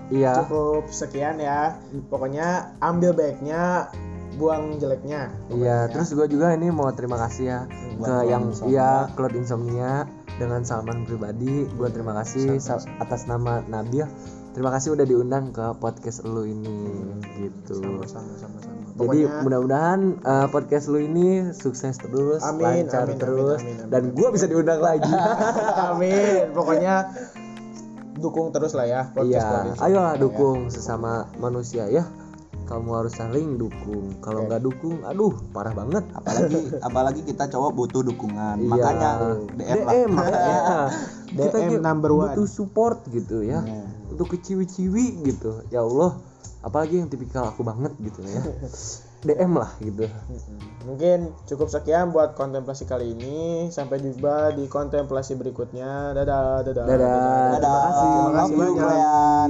[SPEAKER 2] iya
[SPEAKER 1] cukup sekian ya pokoknya ambil baiknya buang jeleknya
[SPEAKER 2] Iya, terus gue juga ini mau terima kasih ya
[SPEAKER 3] Buat
[SPEAKER 2] ke yang
[SPEAKER 3] Insomnia.
[SPEAKER 2] iya Cloud Insomnia dengan Salman pribadi. Gue terima kasih sa- atas nama Nabil. Terima kasih udah diundang ke podcast lu ini gitu.
[SPEAKER 1] sama sama sama
[SPEAKER 2] Jadi
[SPEAKER 1] pokoknya
[SPEAKER 2] mudah-mudahan uh, podcast lu ini sukses terus,
[SPEAKER 1] Amin,
[SPEAKER 2] lancar
[SPEAKER 1] amin, amin,
[SPEAKER 2] terus,
[SPEAKER 1] amin, amin,
[SPEAKER 2] dan
[SPEAKER 1] amin.
[SPEAKER 2] gue bisa diundang lagi.
[SPEAKER 1] amin pokoknya dukung terus lah ya podcast
[SPEAKER 2] Iya,
[SPEAKER 1] Cloud Insomnia
[SPEAKER 2] ayolah
[SPEAKER 1] ya.
[SPEAKER 2] dukung sesama manusia ya. Kamu harus saling dukung. Kalau nggak dukung, aduh parah banget.
[SPEAKER 3] apalagi apalagi kita cowok butuh dukungan
[SPEAKER 2] Iya.
[SPEAKER 3] makanya DM lah
[SPEAKER 2] DM makanya. Kita
[SPEAKER 1] DM
[SPEAKER 2] ki-
[SPEAKER 1] number one.
[SPEAKER 2] butuh support gitu ya.
[SPEAKER 3] Iya.
[SPEAKER 2] Untuk ke ciwi-ciwi gitu. Ya Allah, apalagi yang tipikal aku banget gitu ya. DM lah gitu.
[SPEAKER 1] Mungkin cukup sekian buat kontemplasi kali ini. Sampai jumpa di kontemplasi berikutnya. Dadah, dadah.
[SPEAKER 2] Dadah.
[SPEAKER 3] dadah
[SPEAKER 2] Terima kasih.
[SPEAKER 1] Terima kasih
[SPEAKER 3] Love you,
[SPEAKER 1] banyak.